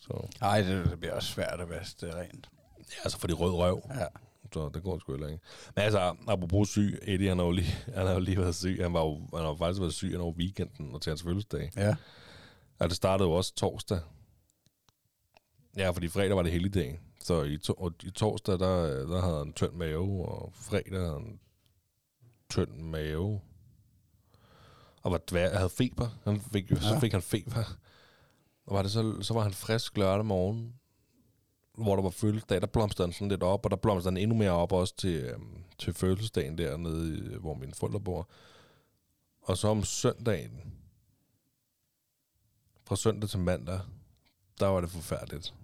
Så, Ej, det, det bliver også svært at vaske det rent. ja, altså for de rød røv. Ja. Så det går sgu heller ikke. Men altså, apropos syg, Eddie, han har jo lige, han har jo lige været syg. Han, var jo, han har jo faktisk været syg over weekenden og til hans fødselsdag. Ja. Ja, det startede jo også torsdag. Ja, fordi fredag var det hele dagen. Så i, to, og i torsdag, der, der havde han tynd mave, og fredag havde han tynd mave. Og var dvær, havde feber. Han fik, ja. Så fik han feber. Og var det så, så var han frisk lørdag morgen, hvor der var fødselsdag. Der blomstrede han sådan lidt op, og der blomstrede han endnu mere op også til, øhm, til fødselsdagen dernede, i- hvor mine forældre bor. Og så om søndagen, fra søndag til mandag, der var det forfærdeligt.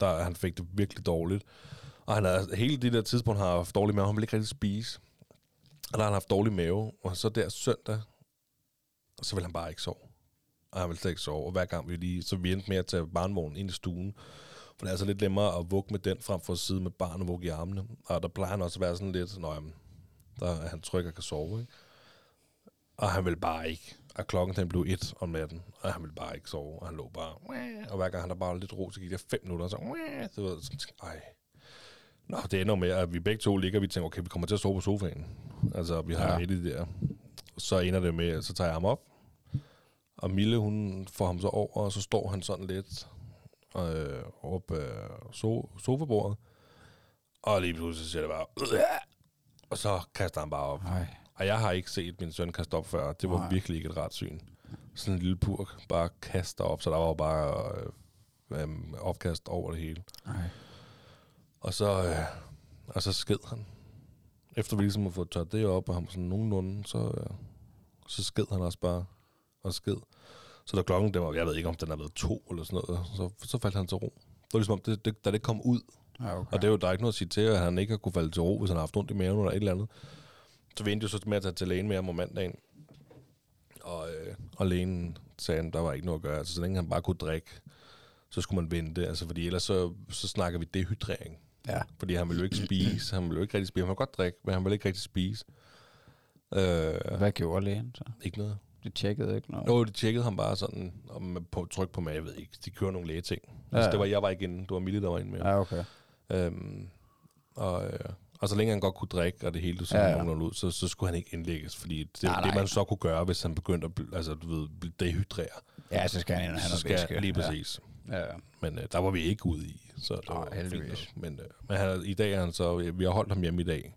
Der, han fik det virkelig dårligt. Og han har hele det der tidspunkt har han haft dårlig mave. Han ville ikke rigtig spise. Og der har han haft dårlig mave. Og så der søndag, så vil han bare ikke sove. Og han vil slet ikke sove. Og hver gang vi lige, så vi endte med at tage barnvognen ind i stuen. For det er altså lidt nemmere at vugge med den, frem for at sidde med barnet og vugge i armene. Og der plejer han også at være sådan lidt, når der er han tryg og kan sove. Ikke? Og han vil bare ikke. Og klokken den blev et om natten, og han ville bare ikke sove. Og han lå bare... Og hver gang han der bare lidt ro, så gik der fem minutter, og så... Det var sådan, ej. Nå, det ender med, at vi begge to ligger, og vi tænker, okay, vi kommer til at sove på sofaen. Altså, vi har Ja. et i det der. Så ender det med, så tager jeg ham op. Og Mille, hun får ham så over, og så står han sådan lidt øh, op øh, so, sofabordet. Og lige pludselig så siger det bare... "Øh!" Og så kaster han bare op. Ej. Og jeg har ikke set min søn kaste op før. Det var Nej. Nej. virkelig ikke et ret syn. Sådan en lille purk bare kaster op, så der var jo bare øh, øh, opkast over det hele. Ej. Og så, øh, og så sked han. Efter vi ligesom har fået tørt det op, og ham sådan nogenlunde, så, øh, så sked han også bare og sked. Så da klokken, den var, jeg ved ikke, om den har været to eller sådan noget, så, så faldt han til ro. Det var ligesom, om det, det, da det kom ud, Ja, okay. og det er jo, der er ikke noget at sige til, at han ikke har kunne falde til ro, hvis han har haft ondt i maven eller et eller andet. Så vi endte jo så med at tage til lægen med ham om mandagen. Og, øh, og lægen sagde, at der var ikke noget at gøre. Altså, så længe han bare kunne drikke, så skulle man vente. Altså, fordi ellers så, så snakker vi dehydrering. Ja. Fordi han ville jo ikke spise. Han ville jo ikke rigtig spise. Han ville godt drikke, men han ville ikke rigtig spise. Øh, Hvad gjorde lægen så? ikke noget. De tjekkede ikke noget? Jo, de tjekkede ham bare sådan om, på tryk på mave. Jeg ved ikke. De kører nogle lægeting. Ja, altså, det var, jeg var ikke inde. Det var Mille, der var inde med. Ja, okay. Øhm, og, øh, og så længe han godt kunne drikke, og det hele så Ja, ja, ja. ud, så, så skulle han ikke indlægges, fordi det, Nej, nej, det man så kunne gøre, hvis han begyndte at altså, du ved, dehydrere, Ja, så skal han have noget skal væske. lige præcis. Ja. ja. Men øh, der var vi ikke ude i, så det Nej, var fint heldigvis. nok. Men, øh, men han, i dag er han så, vi har holdt ham hjemme i dag,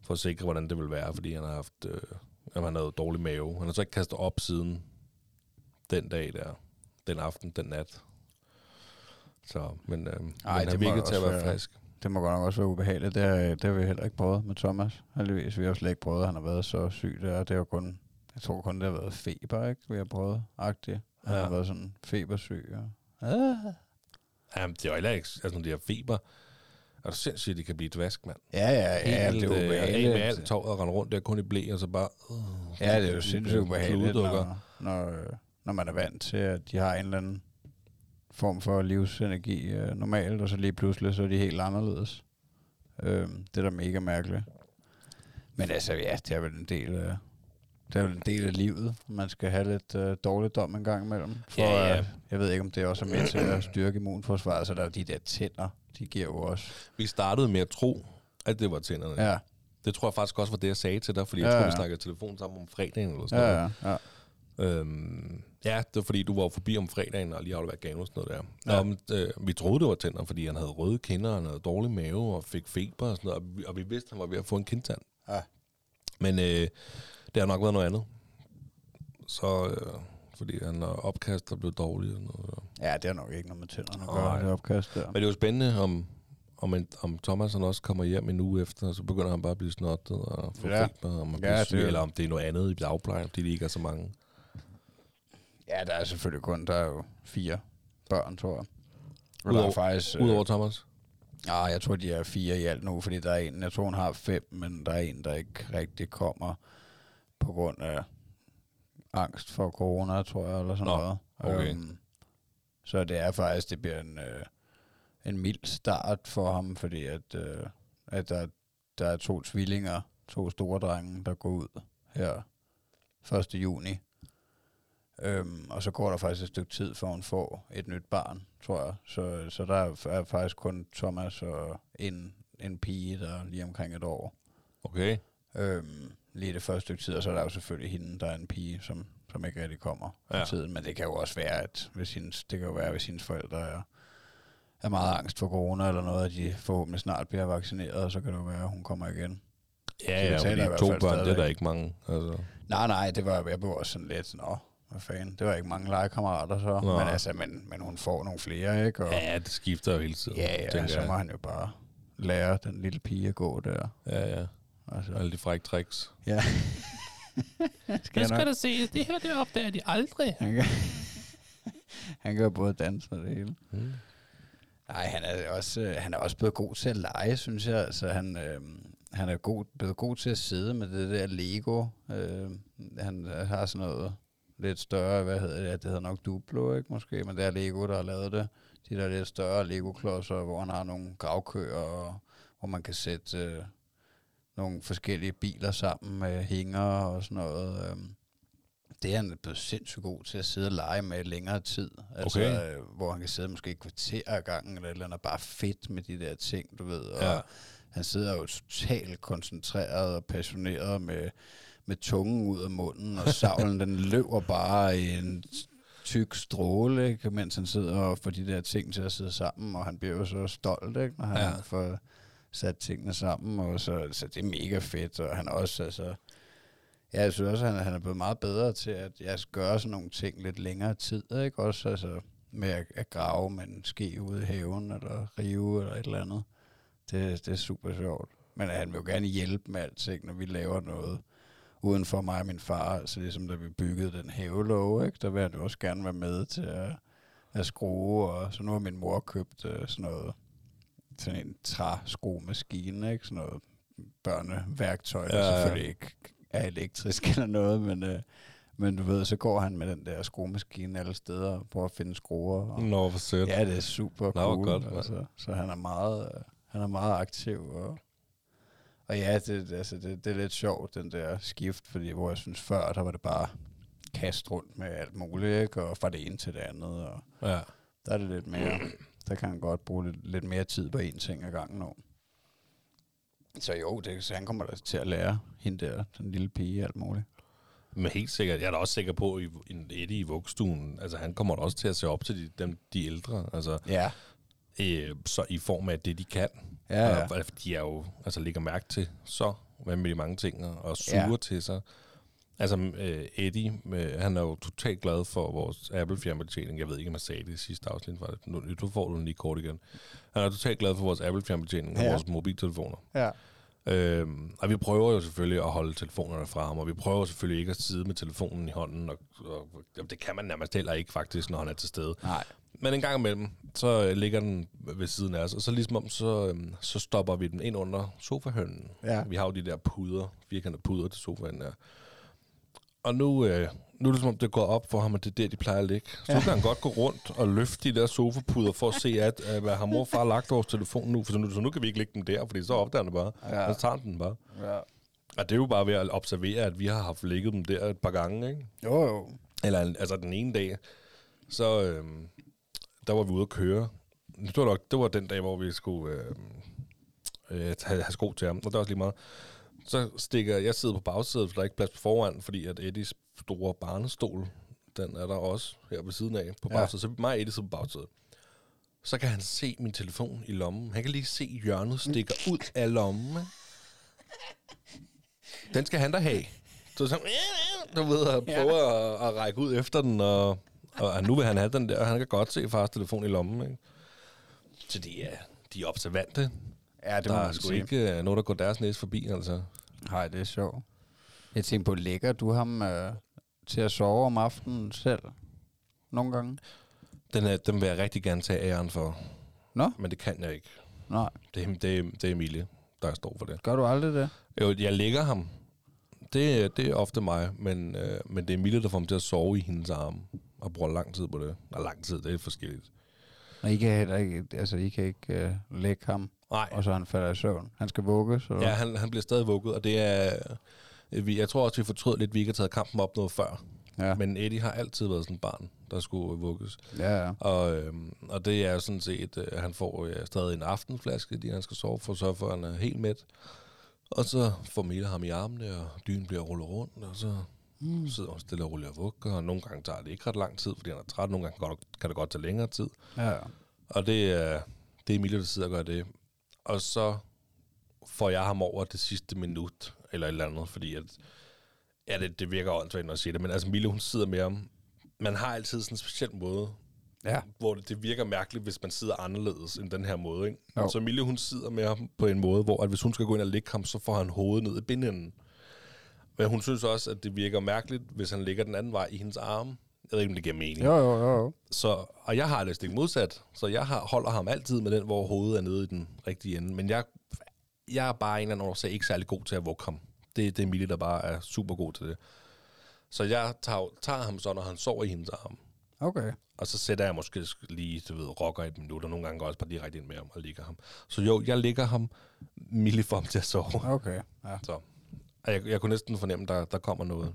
for at sikre, hvordan det vil være, fordi han har haft, øh, han havde dårlig mave. Han har så ikke kastet op siden den dag der, den aften, den nat. Så, men, øh, Ej, men det han virkede til at være- frisk. Det må godt nok også være ubehageligt. Det har, det har vi heller ikke prøvet med Thomas. Heldigvis. Vi har slet ikke prøvet, at han har været så syg der. Det er jo kun, jeg tror kun, det har været feber, ikke? Vi har prøvet, agtigt. Han Ja. har været sådan febersyg. Og... Ah. Jamen, det er jo heller ikke, altså når de har feber, er du sindssygt, at de kan blive dvask, mand. Ja, ja, ja, Helt, det er øh, ubehageligt. Af med alt tåret og rende rundt der kun i blæ, og så bare... Uh, Ja, det er jo sindssygt ubehageligt, når, når, øh, når man er vant til, at de har en eller anden form for livsenergi øh, normalt, og så lige pludselig, så er de helt anderledes. Øh, det er da mega mærkeligt. Men altså, ja, det er vel en del af, det er vel en del af livet. Man skal have lidt øh, dårligdom en gang imellem. For, Ja, ja. øh, jeg ved ikke, om det også er med til at styrke immunforsvaret, så der er de der tænder, de giver jo også. Vi startede med at tro, at det var tænderne. Ja. Det tror jeg faktisk også var det, jeg sagde til dig, fordi jeg Ja, tror, vi ja. snakkede i telefon sammen om fredagen eller sådan ja, noget. ja. ja. Øhm, ja, det var fordi, du var forbi om fredagen og lige afleveret gave og sådan noget der. Ja. Nå, men, øh, vi troede, det var tænder, fordi han havde røde kinder, og han havde dårlig mave og fik feber og sådan noget, og vi, og vi vidste, at han var ved at få en kindtand. Ja. Men øh, det har nok været noget andet. Så, øh, fordi han er opkast og blev dårlig og sådan noget. Ja, det har nok ikke noget med tænderne at gøre, det opkast der. Men det er jo spændende, om, om, en, om Thomas han også kommer hjem en uge efter, og så begynder han bare at blive snottet og få Ja. feber, og man Ja, bliver syg, er- eller om det er noget andet i dagplejen, fordi de ikke er så mange. Ja, der er selvfølgelig kun, der er jo fire børn, tror jeg. Og der er Udover- faktisk... Udover Thomas. Ja, jeg tror, de er fire i alt nu, fordi der er en, jeg tror, hun har fem, men der er en, der ikke rigtig kommer på grund af angst for corona, tror jeg, eller sådan Nå, noget. okay. Øhm, Så det er faktisk, det bliver en, øh, en mild start for ham, fordi at, øh, at der, der er to tvillinger, to store drenge, der går ud her 1. juni. Øhm, og så går der faktisk et stykke tid, før hun får et nyt barn, tror jeg. Så, så der er, faktisk kun Thomas og en, en pige, der er lige omkring et år. Okay. Øhm, lige det første stykke tid, og så er der jo selvfølgelig hende, der er en pige, som, som ikke rigtig kommer ja. Tiden. Men det kan jo også være, at hvis hendes, det kan jo være, hvis hendes forældre er, er meget angst for corona eller noget, at de forhåbentlig snart bliver vaccineret, og så kan det jo være, at hun kommer igen. Ja, Så det ja, fordi to børn, det er der ikke mange. Altså. Nej, nej, det var, jeg blev også sådan lidt, nå, hvad fanden, det var ikke mange legekammerater så, Nå. men altså, men, men hun får nogle flere, ikke? Og, Ja, det skifter jo hele tiden. ja, ja tænker så jeg. må han jo bare lære den lille pige at gå der. Ja, ja. Altså, Alle de frække tricks. ja. skal jeg nok- da se. Det her, det opdager de aldrig. Han kan, han kan jo både danse og det hele. Mm. Nej, han er også, øh, han er også blevet god til at lege, synes jeg. Altså, han, øh, han er god, blevet god til at sidde med det der Lego. Øh, han har sådan noget lidt større, hvad hedder det? Det hedder nok Duplo, ikke måske? Men det er Lego, der har lavet det. De der lidt større Lego-klodser, hvor han har nogle gravkøer, og, hvor man kan sætte øh, nogle forskellige biler sammen med hænger og sådan noget. Øh, det er han blevet sindssygt god til at sidde og lege med længere tid. Altså, Okay. øh, hvor han kan sidde måske et kvarter ad gangen, eller et eller andet, bare fedt med de der ting, du ved. Og Ja. han sidder jo totalt koncentreret og passioneret med, med tungen ud af munden, og savlen den løber bare i en tyk stråle, ikke? mens han sidder og får de der ting til at sidde sammen, og han bliver jo så stolt, ikke? når han Ja. får sat tingene sammen, og så, så det er mega fedt, og han også, altså, ja, jeg synes også, at han, han er blevet meget bedre til at jeg gøre sådan nogle ting lidt længere tid, ikke? Også altså, med at, at grave med en ske ude i haven, eller rive, eller et eller andet. Det, det er super sjovt. Men han vil jo gerne hjælpe med alting, når vi laver noget uden for mig og min far. Altså ligesom da vi byggede den havelåge, ikke? der vil han også gerne være med til at, at skrue. Og så nu har min mor købt øh, sådan noget, sådan en træskruemaskine, ikke? Sådan noget børneværktøj, der Ja, ja. selvfølgelig ikke er elektrisk eller noget, men, øh, men du ved, så går han med den der skruemaskine alle steder og prøver at finde skruer. Og, Nå, for sødt. Ja, det er super Nå, cool. godt, altså, så han er meget, øh, han er meget aktiv. Og, og ja, det, altså, det, det er lidt sjovt, den der skift, fordi hvor jeg synes før, der var det bare kast rundt med alt muligt, ikke? og fra det ene til det andet. Og Ja. der er det lidt mere, der kan han godt bruge lidt, lidt mere tid på én ting ad gangen nu. Så jo, det, så han kommer da til at lære hende der, den lille pige, alt muligt. Men helt sikkert, jeg er da også sikker på, at i- en Eddie i vuggestuen, altså han kommer da også til at se op til de, dem, de ældre, altså Ja. øh, så i form af det, de kan. Ja, ja. Og, de er jo, altså lægger mærke til så de mange ting, og- suger Ja. til sig. Altså øh, Eddie, øh, han er jo totalt glad for vores Apple fjernbetjening. Jeg ved ikke, om jeg sagde det i sidste afsnit. Det. Nu, nu får du den lige kort igen. Han er totalt glad for vores Apple fjernbetjening og Ja. vores mobiltelefoner. Ja. Øhm, og vi prøver jo selvfølgelig at holde telefonerne fra ham, og vi prøver selvfølgelig ikke at sidde med telefonen i hånden, og, og, og det kan man nærmest heller ikke faktisk, når han er til stede. Nej. Men en gang imellem, så øh, ligger den ved siden af os, og så ligesom om, så, øhm, så stopper vi den ind under sofahønnen. Ja. Vi har jo de der puder, firkantede puder til sofaen der. Og nu, øh, nu er det som om, det går op for ham, at det er der, de plejer at ligge. Så ja. kan han godt gå rundt og løfte de der sofapuder for at se, at, at hvad har mor og far lagt vores telefon nu? For så nu, så nu kan vi ikke lægge den der, fordi så opdager han det bare. Ja. Så tager den bare. Ja. Og det er jo bare ved at observere, at vi har haft ligget dem der et par gange, ikke? Jo, jo. Eller altså den ene dag, så øhm, der var vi ude at køre. Det var, nok, det var den dag, hvor vi skulle øhm, øh, have, have sko til ham, og det var også lige meget. Så stikker jeg sidder på bagsædet, for der er ikke plads på foran, fordi at Eddies store barnestol, den er der også her ved siden af på Ja. bagsædet. Så mig Eddie sidder på bagsædet. Så kan han se min telefon i lommen. Han kan lige se hjørnet stikker ud af lommen. Den skal han da have. Så så, du ved, at prøver at, at række ud efter den, og, og nu vil han have den der, og han kan godt se fars telefon i lommen. Ikke? Så de er, de er observante. Ja, det der er sgu ikke øh, noget, der går deres næse forbi, altså. Nej, det er sjovt. Jeg tænkte på, lægger du ham øh, til at sove om aftenen selv? Nogle gange? Den, er, den vil jeg rigtig gerne tage æren for, Nå? men det kan jeg ikke. Nej. Det, er- det, er- det er Emilie, der står for det. Gør du aldrig det? Jo, jeg lægger ham. Det, det er ofte mig, men, øh, men det er Emilie, der får ham til at sove i hendes arme. og bruger lang tid på det. Og lang tid, det er forskelligt. Og I kan heller ikke, altså I kan ikke uh, lægge ham, Nej, og så han falder i søvn. Han skal vugges, eller? ja, han, han bliver stadig vugget, og det er... øh, vi- Jeg tror også, vi fortrød lidt, at vi ikke har taget kampen op noget før. ja. Ja. Men Eddie har altid været sådan et barn, der skulle vugges. ja, ja. Og, øhm, og det er sådan set, at han får øh, stadig en aftenflaske, fordi han skal sove for så for, han er helt mæt. Og så får Mille ham i armene, og dynen bliver rullet rundt, og så mm. sidder han stille og roligt og vugger. Og nogle gange tager det ikke ret lang tid, fordi han er træt. Nogle gange kan det- kan det godt tage længere tid. ja. Og det er, det er Emilie, der sidder og gør det. Og så får jeg ham over det sidste minut, eller et eller andet, fordi at, ja, det, det virker åndssvagt, når jeg siger det, men altså Mille, hun sidder med ham. Man har altid sådan en speciel måde, Ja. hvor det, det virker mærkeligt, hvis man sidder anderledes end den her måde. Ikke? Jo. Så Emilie, hun sidder med ham på en måde, hvor at hvis hun skal gå ind og ligge ham, så får han hovedet ned i bindenden. Men hun synes også, at det virker mærkeligt, hvis han ligger den anden vej i hendes arme. Jeg ved ikke, om det giver mening. Jo, jo, jo, jo. Så, og jeg har det stik modsat, så jeg har, holder ham altid med den, hvor hovedet er nede i den rigtige ende. Men jeg, jeg er bare en eller anden årsag ikke særlig god til at vugge ham. Det, det er Emilie, der bare er super god til det. Så jeg tager, tager ham så, når han sover i hendes arm. Okay. Og så sætter jeg måske lige, du ved, rocker et minut, og nogle gange går jeg også bare direkte ind med ham og ligger ham. Så jo, jeg ligger ham Millie for ham til at sove. Okay, ja. Så og jeg, jeg kunne næsten fornemme, der, der kommer noget.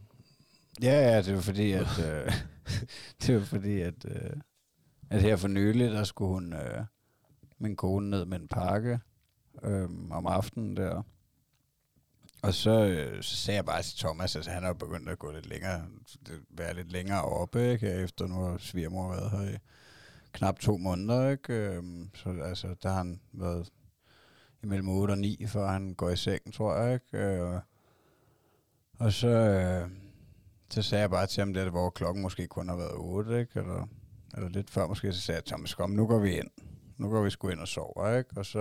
Ja, ja, det var fordi, at... øh, det var fordi, at... Øh, at her for nylig, der skulle hun... Øh, min kone ned med en pakke øh, om aftenen der. Og så, øh, så sagde jeg bare til Thomas, at han er begyndt at gå lidt længere, være lidt længere oppe, ikke? Efter nu har svigermor været her i knap to måneder, ikke? Øhm, så altså, der har han været imellem 8 og 9, før han går i seng, tror jeg, ikke? Øh, og så, øh, så sagde jeg bare til ham, det hvor klokken måske kun har været 8, ikke? Eller, eller lidt før måske, så sagde jeg, Thomas, kom, nu går vi ind. Nu går vi sgu ind og sover, ikke? Og så,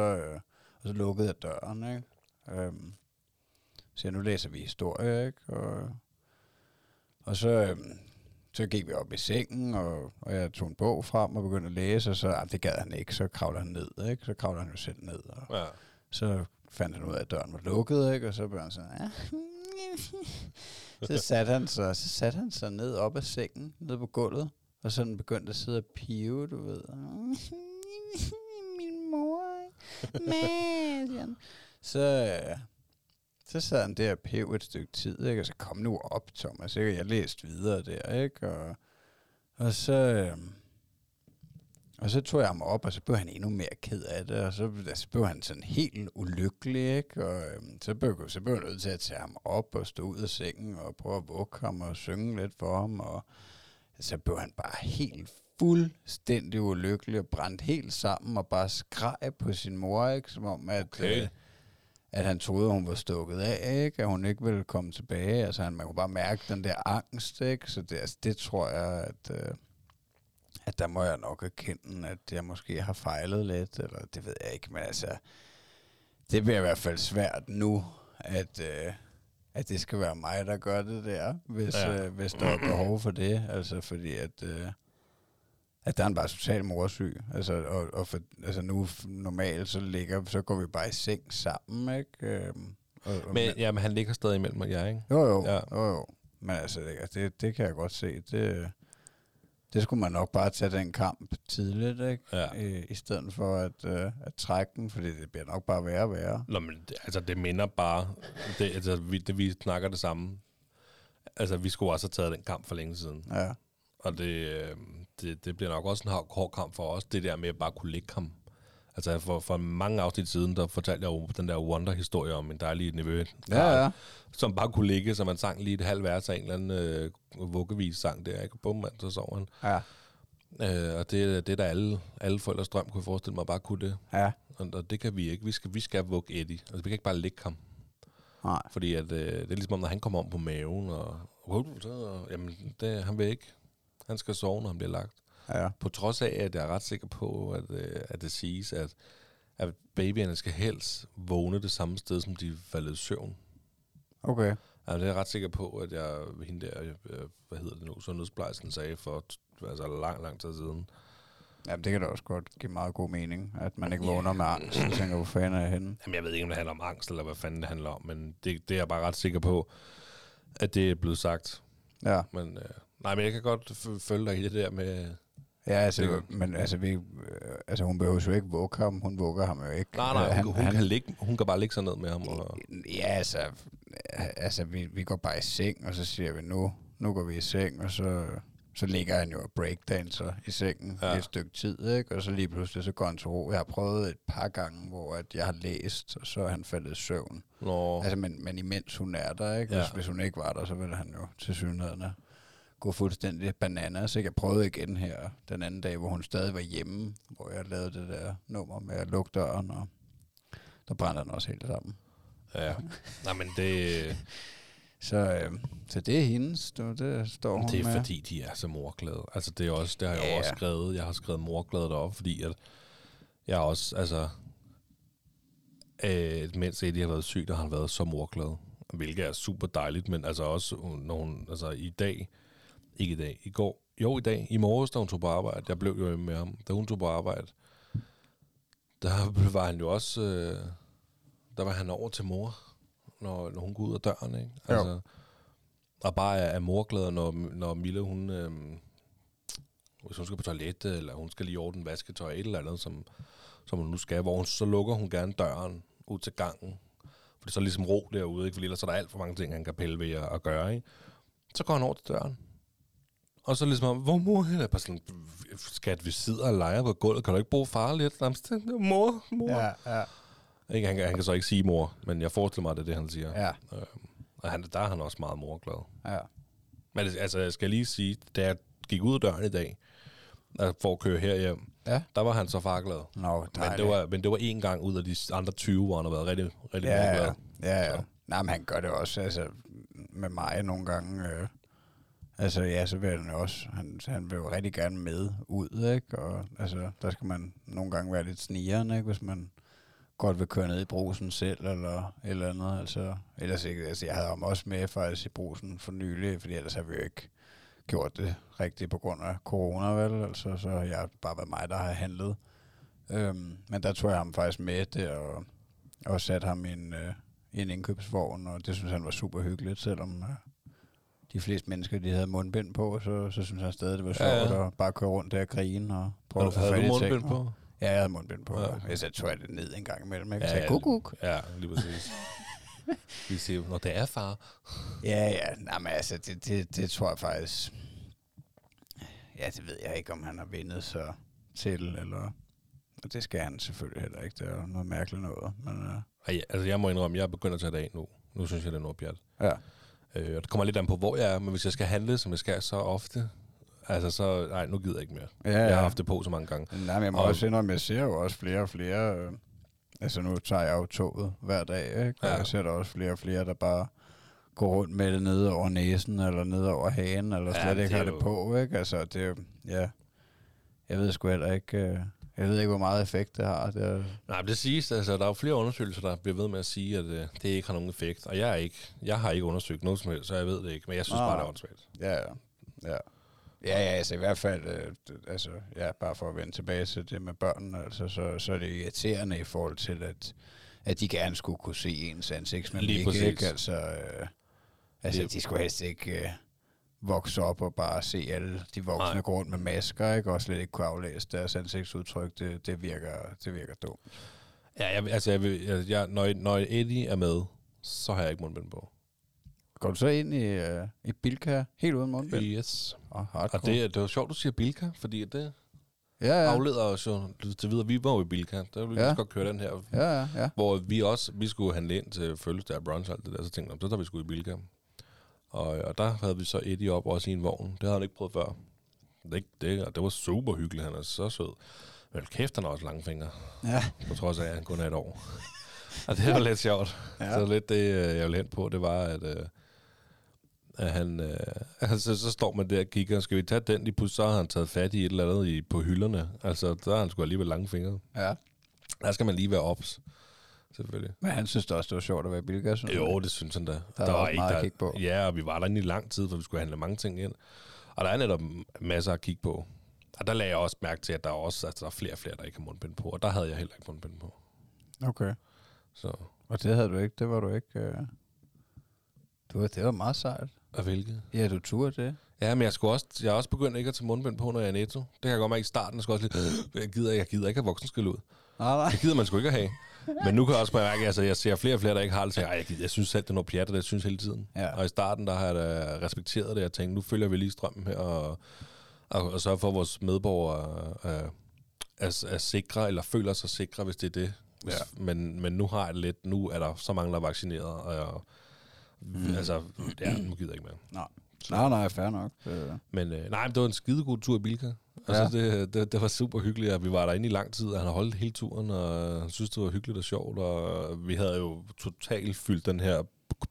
og så lukkede jeg døren, ikke? Øhm, så nu læser vi historie, ikke? Og, og så, øhm, så gik vi op i sengen, og, og jeg tog en bog frem og begyndte at læse, og så, ah, det gad han ikke, så kravler han ned, ikke? Så kravler han jo selv ned, og Ja. så fandt han ud af, at døren var lukket, ikke? Og så blev han sådan, ja. Så satte han sig, så satte han sig ned op af sengen, ned på gulvet, og sådan begyndte at sidde og pive, du ved. Min mor, han. Så, øh, så sad han der og pev et stykke tid, ikke? Og så kom nu op, Thomas, ikke? Jeg læste videre der, ikke? Og, og så... Øh, og så tog jeg ham op, og så blev han endnu mere ked af det, og så, så blev han sådan helt ulykkelig, ikke? Og øhm, så, blev, så blev jeg nødt til at tage ham op og stå ud af sengen og prøve at vugge ham og synge lidt for ham, og så blev han bare helt fuldstændig ulykkelig og brændt helt sammen og bare skreg på sin mor, ikke? Som om, at, Okay. øh, at han troede, hun var stukket af, ikke? At hun ikke ville komme tilbage. Altså, han, man kunne bare mærke den der angst, ikke? Så det, altså, det tror jeg, at... Øh, at der må jeg nok erkende, at jeg måske har fejlet lidt, eller det ved jeg ikke, men altså, det bliver i hvert fald svært nu, at, øh, at det skal være mig, der gør det der, hvis, ja. øh, hvis der er behov for det, altså fordi at, øh, at der er han bare totalt morsyg, altså, og, og for, altså nu normalt, så ligger, så går vi bare i seng sammen, ikke? Øhm, og, og, Men, ja, men han ligger stadig imellem mig, jeg, ikke? jo, jo, Ja. jo, jo. Men altså, det, det, det kan jeg godt se. Det, det skulle man nok bare tage den kamp tidligt, ikke? Ja. I, I stedet for at, øh, at trække den, fordi det bliver nok bare værre og værre. Nå, men det, altså, det minder bare... Det, altså, vi, det, vi snakker det samme. Altså, vi skulle også have taget den kamp for længe siden. Ja, Og det, øh, det, det bliver nok også en hård, kamp for os, det der med at bare kunne ligge ham. Altså, for, for mange afsnit siden, der fortalte jeg jo den der Wonder-historie om en dejlig nevø, ja, ja. som bare kunne ligge, så man sang lige et halvt vers af en eller anden øh, vuggevis sang der, ikke? Bum, mand, så sov han. Ja, Øh, og det, det er der alle, alle forældres drøm, kunne jeg forestille mig, bare kunne det. ja. Og, og det kan vi ikke. Vi skal, vi skal vugge Eddie. Altså, vi kan ikke bare lægge ham. Nej. Fordi at, øh, det er ligesom om, når han kommer om på maven, og, og jamen, det, han vil ikke. Han skal sove, når han bliver lagt. Ja, På trods af, at jeg er ret sikker på, at, øh, at det siges, at, at babyerne skal helst vågne det samme sted, som de faldet i søvn. okay. Altså, det er jeg ret sikker på, at jeg, hende der, øh, hvad hedder det nu, sundhedsplejersken sagde for altså lang, lang tid siden. Jamen, det kan da også godt give meget god mening, at man ikke Ja. vågner med angst og tænker, hvor fanden er jeg henne? Jamen, jeg ved ikke, om det handler om angst, eller hvad fanden det handler om, men det, det er jeg bare ret sikker på, at det er blevet sagt. Ja, Men øh, Nej, men jeg kan godt følge dig i det der med... Ja, altså, Det- men altså, vi, øh, altså, hun behøver jo ikke vugge ham. Hun vugger ham jo ikke. Nej, nej, Øh, hun, hun, kan ligge, hun kan bare ligge sig ned med ham. Og, Ja, altså, altså vi, vi går bare i seng, og så siger vi, nu, nu går vi i seng, og så, så ligger han jo og breakdancer i sengen Ja. ja. et stykke tid, ikke? og så lige pludselig så går han til ro. Jeg har prøvet et par gange, hvor at jeg har læst, og så er han faldet i søvn. når, Altså, men, men imens hun er der, ikke? Hvis, Ja. hvis hun ikke var der, så ville han jo til synligheden gå fuldstændig bananas. Ikke? Jeg prøvede igen her den anden dag, hvor hun stadig var hjemme, hvor jeg lavede det der nummer med at lukke døren, og der brændte den også helt sammen. ja. Nej, men det, Så, øh, så det er hendes, du, det står hun det er med. fordi, de er så morglade. Altså, det er også, det har jeg Ja, også skrevet. Jeg har skrevet morglade deroppe, fordi at jeg også, altså, øh, mens Eddie har været syg, der har han været så morglad. Hvilket er super dejligt, men altså også, når hun, altså i dag, ikke i dag, i går, jo i dag, i morges, da hun tog på arbejde, jeg blev jo med ham, da hun tog på arbejde, der var han jo også, øh, der var han over til mor, når, når hun går ud af døren, ikke? Jo. Altså, og bare er, er morglad, når, når Mille, hun, øh, hvis hun skal på toilettet, eller hun skal lige ordne vasketøj, et eller andet, som, som hun nu skal, hvor hun, så lukker hun gerne døren ud til gangen, for det er så ligesom ro derude, ikke? for ellers er der alt for mange ting, han kan pille ved at, at gøre. Ikke? Så går han over til døren, og så ligesom, hvor mor er bare sådan, skat, vi sidder og leger på gulvet, kan du ikke bruge far lidt? Jamen, så, mor, mor. Ja. Ja, Ikke, han, kan- han kan så ikke sige mor, men jeg forestiller mig, at det er det, han siger. ja, Og han, der er han også meget morglad. ja. Men det- altså, jeg skal lige sige, da jeg gik ud af døren i dag, altså, for at køre herhjem, Ja. der var han så farglad. Nå, Men det, var, men det var en gang ud af de andre 20, hvor han har været rigtig, rigtig ja, morglad. ja, ja, ja. Nej, men han gør det også, altså, med mig nogle gange. Øh, altså, ja, så vil han jo også, han, han vil jo rigtig gerne med ud, ikke? Og altså, der skal man nogle gange være lidt snigeren, ikke? Hvis man godt vil køre ned i brusen selv, eller eller andet, altså. Ellers ikke, altså, jeg havde ham også med faktisk i brusen for nylig, fordi ellers har vi jo ikke gjort det rigtigt på grund af corona, vel? Altså, så har jeg bare været mig, der har handlet. Øhm, men der tog jeg ham faktisk med det, og, og satte ham i en, øh, i en indkøbsvogn, og det synes han var super hyggeligt, selvom øh, de fleste mennesker, de havde mundbind på, så, så synes han stadig, det var sjovt Ja, ja, at bare køre rundt der og grine og prøve at få fat i mundbind på? Ja, jeg havde mundbind på. Ja, Ja, okay. okay. Så tog jeg det ned en gang imellem? Ja, Så jeg, ja. guk, guk. Ja, lige præcis. Vi siger, når det er far. Ja, ja. Nej, men altså, det, det, det tror jeg faktisk... Ja, det ved jeg ikke, om han har vendet sig til, eller... Og det skal han selvfølgelig heller ikke. Det er jo noget mærkeligt noget. Men, uh, Ej, altså, jeg må indrømme, jeg er begyndt at tage det af nu. Nu synes jeg, det er noget pjat. ja. Øh, og det kommer lidt an på, hvor jeg er, men hvis jeg skal handle, som jeg skal så ofte, altså så, nej, nu gider jeg ikke mere. Ja, Jeg har ja. haft det på så mange gange. Nej, men jeg må Og- også indrømme, jeg ser jo også flere og flere... Øh, altså, nu tager jeg jo toget hver dag, ikke? Og Ja. jeg ser der også flere og flere, der bare går rundt med det nede over næsen, eller nede over hagen, eller Ja, slet det ikke har det på, ikke? Altså, det er. Ja. Jeg ved sgu heller ikke... Øh, jeg ved ikke, hvor meget effekt det har. Det er, Nej, men det siges, altså, der er jo flere undersøgelser, der bliver ved med at sige, at øh, det ikke har nogen effekt. Og jeg, er ikke, jeg har ikke undersøgt noget som helst, så jeg ved det ikke. Men jeg synes Nå. bare, det er åndssvagt. Ja, ja. Ja, ja, ja altså i hvert fald, øh, altså, ja, bare for at vende tilbage til det med børnene, altså, så, så er det irriterende i forhold til, at, at de gerne skulle kunne se ens ansigtsmimik, Lige præcis. ikke? Altså, øh, altså Det- de skulle helst ikke øh, vokse op og bare se alle de voksne Nej. gå rundt med masker, ikke? Og slet ikke kunne aflæse deres ansigtsudtryk, det, det, virker, det virker dumt. Ja, jeg, altså, jeg, jeg, jeg, når, når Eddie er med, så har jeg ikke mundbind på. Går du så ind i, øh, i Bilka helt uden mundbind? Yes. Og? Og det, det var sjovt, du siger Bilka, fordi det ja, ja. afleder os jo til videre. Vi var jo i Bilka, der ville vi Ja. ja. godt køre den her. Ja, ja, ja. Hvor vi også, vi skulle handle ind til fødselsdag af brunch og alt det der, så tænkte jeg, så tager vi sgu i Bilka. Og, og der havde vi så Eddie op også i en vogn. Det havde han ikke prøvet før. Det, det, det var super hyggeligt, han er så sød. Men kæft, han har også lange fingre, Ja, på trods af, at han kun er et år. og det var lidt sjovt. Ja. Så lidt det, øh, jeg ville hen på, det var, at, øh, at han, øh, altså, så står man der og kigger, skal vi tage den lige pludselig, så har han taget fat i et eller andet i, på hylderne. Altså, der har han sgu alligevel lange fingre. ja. Der skal man lige være ops, selvfølgelig. Men han synes da også, det var sjovt at være synes Jo, det synes han da. Der er også meget at kigge på. Ja, og vi var der i lang tid, for vi skulle handle mange ting ind. Og der er netop masser at kigge på. Og der lagde jeg også mærke til, at der er også altså, der er flere og flere, der ikke har mundbind på. Og der havde jeg heller ikke mundbind på. Okay. Så Og det havde du ikke, det var du ikke... Øh... Du, var- det var meget sejt. Af hvilke? Ja, du turde det. Ja, men jeg, skulle også, jeg er også begyndt ikke at tage mundbind på, når jeg er netto. Det kan jeg godt mærke i starten. Jeg, skal også lidt, jeg, gider, jeg gider ikke have voksenskil ud. Nej, nej. Det gider man sgu ikke at have. Men nu kan jeg også mærke, at altså, jeg ser flere og flere, der ikke har det. Så jeg, jeg, synes selv, det er noget pjat, det synes hele tiden. Ja. Og i starten, der har jeg da respekteret det. Jeg tænkte, nu følger vi lige strømmen her, og, og, og sørger for, at vores medborgere er, er, er sikre, eller føler sig sikre, hvis det er det. Ja. men, men nu har jeg det lidt. Nu er der så mange, der er vaccineret, og jeg, mm. altså, ja, nu gider jeg ikke mere. Nej. Nej, nej, fair nok. Øh, Men øh, nej, men det var en skidegod tur i Bilka. Altså, Ja. det, det, det var super hyggeligt, og vi var derinde i lang tid, og han har holdt hele turen, og han synes, det var hyggeligt og sjovt, og vi havde jo totalt fyldt den her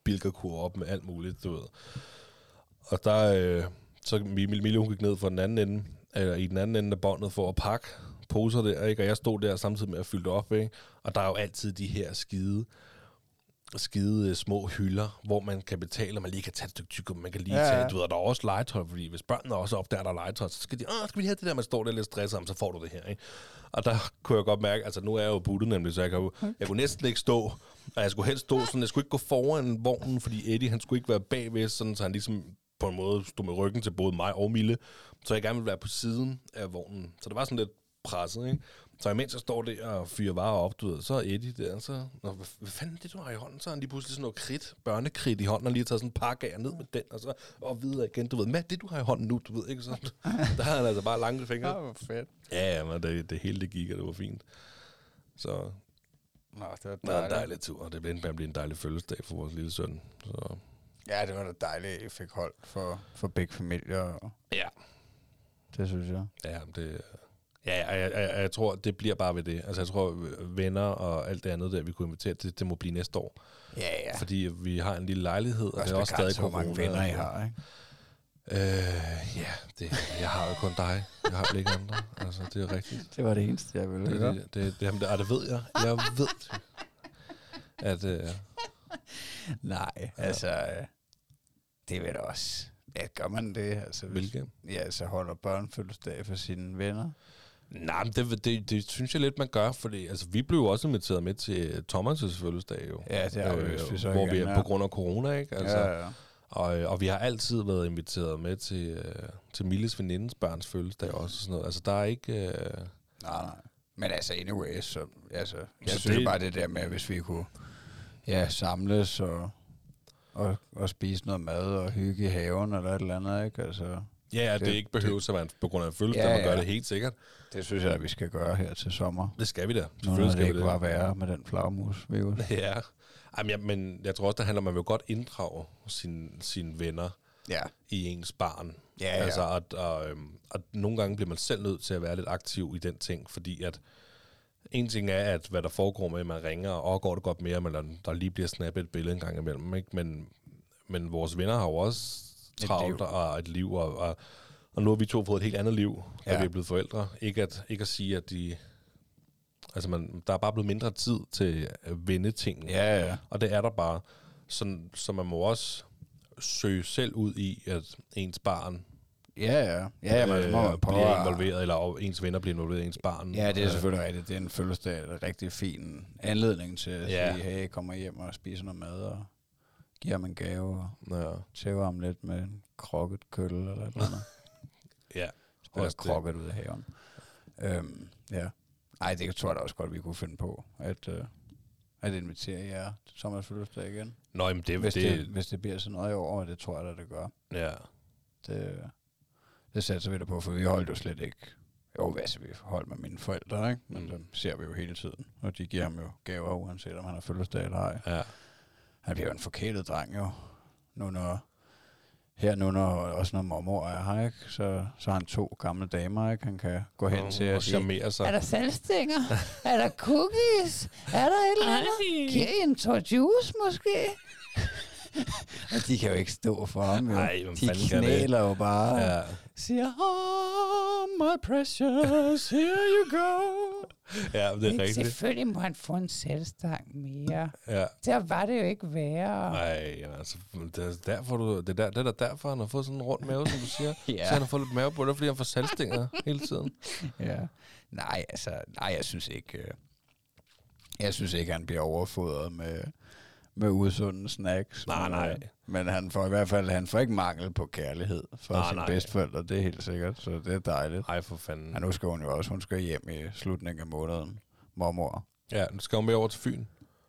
Bilka-kur op med alt muligt, du ved. Og der, øh, så Mille, hun gik ned for den anden ende, eller i den anden ende af båndet for at pakke poser der, ikke? og jeg stod der samtidig med at fylde op, ikke? og der er jo altid de her skide skide øh, små hylder, hvor man kan betale, og man lige kan tage et stykke tyggegummi, man kan lige Ja, tage, du ved, der er også legetøj, fordi hvis børnene også opdager, der er legetøj, så skal de, åh, skal vi lige have det der, man står der lidt stresset om, så får du det her, ikke? Og der kunne jeg godt mærke, altså nu er jeg jo buttet nemlig, så jeg, kan jo, jeg kunne næsten ikke stå, og jeg skulle helst stå sådan, jeg skulle ikke gå foran vognen, fordi Eddie, han skulle ikke være bagved, sådan, så han ligesom på en måde stod med ryggen til både mig og Mille, så jeg gerne ville være på siden af vognen. Så det var sådan lidt presset, ikke? Så imens jeg står der og fyrer varer op, du ved, så er Eddie der, så... Nå, hvad, hvad fanden er det, du har i hånden? Så har han lige pludselig sådan noget kridt, børnekridt i hånden, og lige taget sådan en pakke af ned med den, og så og videre igen, du ved, hvad er det, du har i hånden nu, du ved, ikke? Så, der har han altså bare lange fingre. hvor fedt. Ja, ja, men det, det hele det gik, og det var fint. Så Nå, det var det var en dejligt. dejlig tur, og det blev at blive en dejlig fødselsdag for vores lille søn. Så Ja, det var da dejligt, I fik holdt for, for begge familier. Ja, det synes jeg. Ja, det, ja jeg, jeg, jeg, jeg tror, det bliver bare ved det. Altså, jeg tror, venner og alt det andet, der vi kunne invitere, det, det må blive næste år. Ja, ja. Fordi vi har en lille lejlighed, og det er også stadig begrænset, hvor mange corona. venner I har, ikke? Øh, ja, det, jeg har jo kun dig. Jeg har ikke andre. Altså, det er rigtigt. Det var det eneste, jeg ville Det, høre. det, det, det, jamen, det, ah, det ved jeg. Jeg ved, at... Øh, Nej, altså... øh, Det er vel også... Ja, gør man det? Altså, hvis- hvilke? Ja, så holder børn fødselsdag for sine venner. Nej, men det, det, det, synes jeg lidt, man gør, fordi altså, vi blev også inviteret med til Thomas' fødselsdag, jo. Ja, det er jo, hvis vi så hvor ikke vi er er på grund af corona, ikke? Altså, ja, ja. Og, øh, og vi har altid været inviteret med til, øh, til Milles venindens børns fødselsdag også. Og sådan noget. Altså, der er ikke... Øh, Nej, nej. Men altså, anyway, så... Altså, jeg Så synes det- bare det der med, hvis vi kunne ja, samles og, og, og spise noget mad og hygge i haven eller et eller andet, ikke? Altså, ja, det, Det- det ikke behøver at være på grund af en fødselsdag, Ja, man gør ja. det helt sikkert. det synes jeg, at vi skal gøre her til sommer. Det skal vi da. Selvfølgelig det skal vi ikke det. var værre med den flagmus-virus. Ja. Jamen, jeg, men jeg tror også, der handler, man vil godt inddrage sine, sine venner Ja. i ens barn. Ja, ja. Altså, at, og, øhm, at nogle gange bliver man selv nødt til at være lidt aktiv i den ting, fordi at en ting er, at hvad der foregår med, at man ringer, og går det godt mere, men der, lige bliver snappet et billede en gang imellem, ikke? Men, men vores venner har jo også travlt og et liv, og, og, og nu har vi to fået et helt andet liv, Ja. vi er blevet forældre. Ikke at, ikke at sige, at de... Altså, man, der er bare blevet mindre tid til at vende tingene. Ja, ja. Og det er der bare. Så, så man må også søge selv ud i, at ens barn Ja, ja. Ja, må øh, man bliver involveret, eller ens venner bliver involveret i ens barn. Ja, det er Øh, selvfølgelig rigtigt. Det er en fødselsdag, en rigtig fin anledning til at Ja. sige, hey, jeg kommer hjem og spiser noget mad og giver ham en gave og Ja, tæver ham lidt med en krokket kølle eller et eller andet. ja. Spiller krokket ud af haven. Øhm, ja. Ej, det tror jeg da også godt, vi kunne finde på, at, øh, at invitere jer til Thomas fødselsdag igen. Nå, jamen det, Hvis det, det, hvis det bliver sådan noget i år, og det tror jeg da, det gør. ja. Det, det satser vi da på, for vi holdt jo slet ikke... Jo, hvad så vi holdt med mine forældre, ikke? Men mm. dem ser vi jo hele tiden. Og de giver ham jo gaver, uanset om han har fødselsdag eller ej. ja. Han bliver jo en forkælet dreng jo. Nu når... Her nu, når også når mormor er her, ikke? Så, så har han to gamle damer, ikke? Han kan gå hen Og- til og sige, sig. Er der salgstænger? er der cookies? Er der et eller andet? Giver I en tår juice måske? Og de kan jo ikke stå for ham, jo. Ej, de knæler jo bare. Ja. Siger, oh, my precious, here you go. ja, det er Ikke? rigtigt. Selvfølgelig må han få en salgstang mere. Ja. Der var det jo ikke værre. Nej, altså, det er derfor, du, det, er der, det er derfor, han har fået sådan en rund mave, som du siger. Ja. Så han har fået lidt mave på det, fordi han får salgstænger hele tiden. Ja. Nej, altså, nej, jeg synes ikke, øh, jeg synes ikke, han bliver overfodret med, med usunde snacks. Nej, men, nej. øh, Men han får i hvert fald han får ikke mangel på kærlighed fra Nej, sine nej. bedsteforældre, det er helt sikkert, så det er dejligt. Ej, for fanden. Ja, nu skal hun jo også, hun skal hjem i slutningen af måneden, mormor. Ja, nu skal hun med over til Fyn.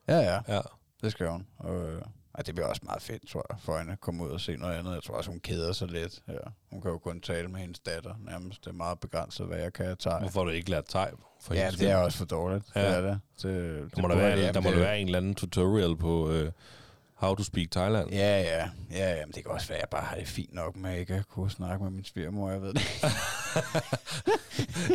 Ja, ja, Ja. det skal hun. Og, øh, ej, det bliver også meget fedt, tror jeg, for hende at komme ud og se noget andet. Jeg tror også, hun keder sig lidt. Ja. Hun kan jo kun tale med hendes datter nærmest. Det er meget begrænset, hvad jeg kan tage. Hvorfor har du ikke lært thai? For Ja, det er også for dårligt. Ja. Det er det. det, Der må, der, være, jamen, der må det- der være en eller anden tutorial på uh, How to Speak Thailand. Ja, ja. Ja, ja, men det kan også være, at jeg bare har det fint nok med ikke at kunne snakke med min svigermor, jeg ved det.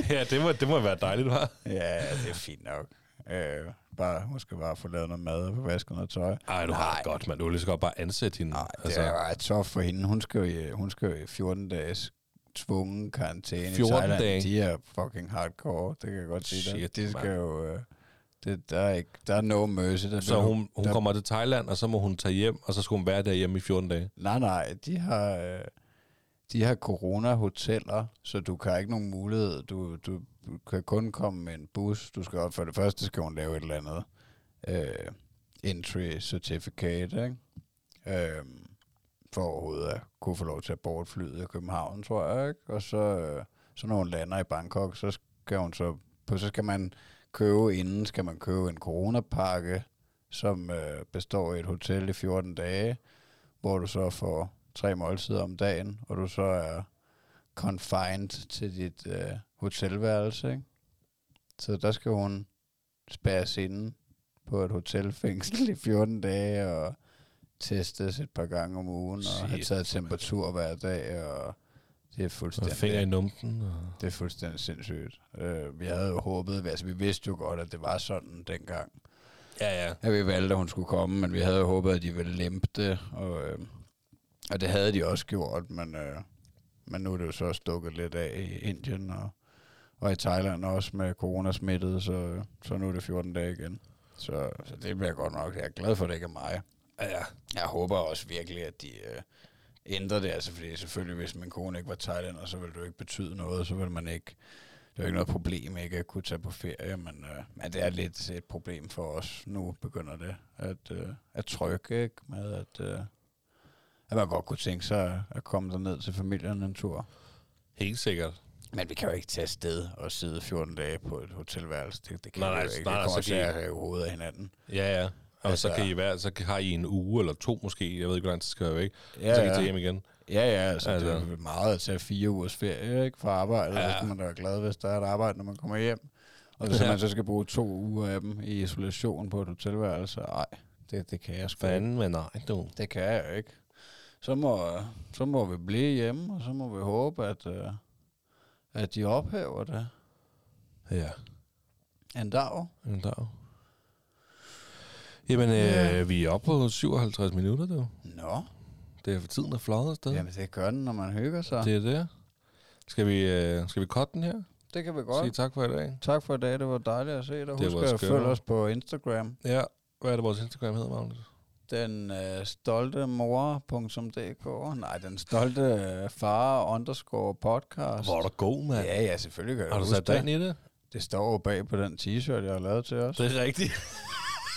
ja, det må, det må være dejligt, hva'? ja, det er fint nok. Øh, bare, skal bare få lavet noget mad og få vasket noget tøj. Ej, du har Nej. det godt, mand. Du vil lige så godt bare ansætte hende. Nej, det altså, er jo ret tough for hende. Hun skal jo hun skal jo i 14 dages tvungen karantæne 14 i Thailand. dage? De er fucking hardcore, det kan jeg godt sige. Shit, De skal mand. jo... Øh, det, der, er ikke, der er no mercy. Der, Så hun, hun der, kommer til Thailand, og så må hun tage hjem, og så skal hun være derhjemme i 14 dage. Nej, nej, de har, øh, de har corona-hoteller, så du kan ikke nogen mulighed. Du, du, du kan kun komme med en bus. Du skal for det første, skal hun lave et eller andet øh, entry certificate, ikke? Øh, for overhovedet at kunne få lov til at boarde flyet i København, tror jeg, ikke? Og så, øh, så når hun lander i Bangkok, så skal hun så, på, så skal man købe inden, skal man købe en coronapakke, som øh, består af et hotel i 14 dage, hvor du så får tre måltider om dagen, og du så er confined til dit øh, hotelværelse. Ikke? Så der skal hun spærres inde på et hotelfængsel i 14 dage, og testes et par gange om ugen, og Shit, taget temperatur hver dag, og det er Og fuldstændig... finger i numsen. Og... Det er fuldstændig sindssygt. Øh, vi havde jo håbet, altså vi vidste jo godt, at det var sådan dengang, Ja, ja. at vi valgte, at hun skulle komme, men vi havde jo håbet, at de ville lempe det, og, øh, og det havde de også gjort, men, øh, men nu er det jo så stukket lidt af i Indien og, og i Thailand også med coronasmittet, så, så nu er det 14 dage igen. Så, så det bliver godt nok. Jeg er glad for, at det ikke er mig. Ja. Jeg håber også virkelig, at de øh, ændrer det, altså fordi selvfølgelig, hvis min kone ikke var thailander, så ville det jo ikke betyde noget, så ville man ikke, det er jo ikke noget problem ikke at kunne tage på ferie, men, øh, men det er lidt et problem for os. Nu begynder det at, øh, at trykke ikke? med, at, øh, at man godt kunne tænke sig at komme derned til familien en tur. Helt sikkert. Men vi kan jo ikke tage afsted og sidde 14 dage på et hotelværelse. Det, det kan Nej, vi nej, jo ikke. nej, det kommer så til at have hovedet af hinanden. Ja, ja. Og altså, så Altså- kan I være, så kan- har I en uge eller to måske, jeg ved ikke, hvor lang tid skal jo ikke, Ja, så kan I tage hjem igen. Ja, ja, altså, altså. Altså. det er meget at tage fire ugers ferie ikke, fra arbejdet. Ja. Så skal man da være glad, hvis der er et arbejde, når man kommer hjem. Og hvis Ja. man så skal bruge to uger af dem i isolation på et hotelværelse, nej, det, det kan jeg sgu. Fanden, men nej, du. Det kan jeg ikke. Så må, så må vi blive hjemme, og så må vi håbe, at, uh, at de ophæver det Ja, en dag. en dag. Jamen, Ja. øh, vi er oppe på 57 minutter, du. Nå, Det er for tiden, der fløjet afsted. jamen det gør den, når man hygger sig. Det, Det er det. Skal vi, øh, skal vi cutte den her? det kan vi Sige godt. tak for i dag. Tak for i dag, det var dejligt at se dig. Det Husk at følge os på Instagram. Ja, hvad er det, vores Instagram hedder, Magnus? Den øh, stolte mor.dk. Nej, den stolte øh, far underscore podcast. Hvor er du god, mand. Ja, ja, selvfølgelig kan Har du sat dig ind det. i det? Det står jo bag på den t-shirt, jeg har lavet til os. Det er rigtigt.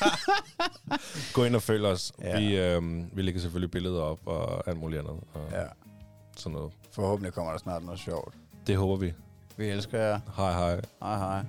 Gå ind og følg os. Ja. Vi, øh, vi lægger selvfølgelig billeder op og alt muligt andet. Og Ja, sådan noget. forhåbentlig kommer der snart noget sjovt. Det håber vi. Vi elsker jer. Hej hej. Hej hej.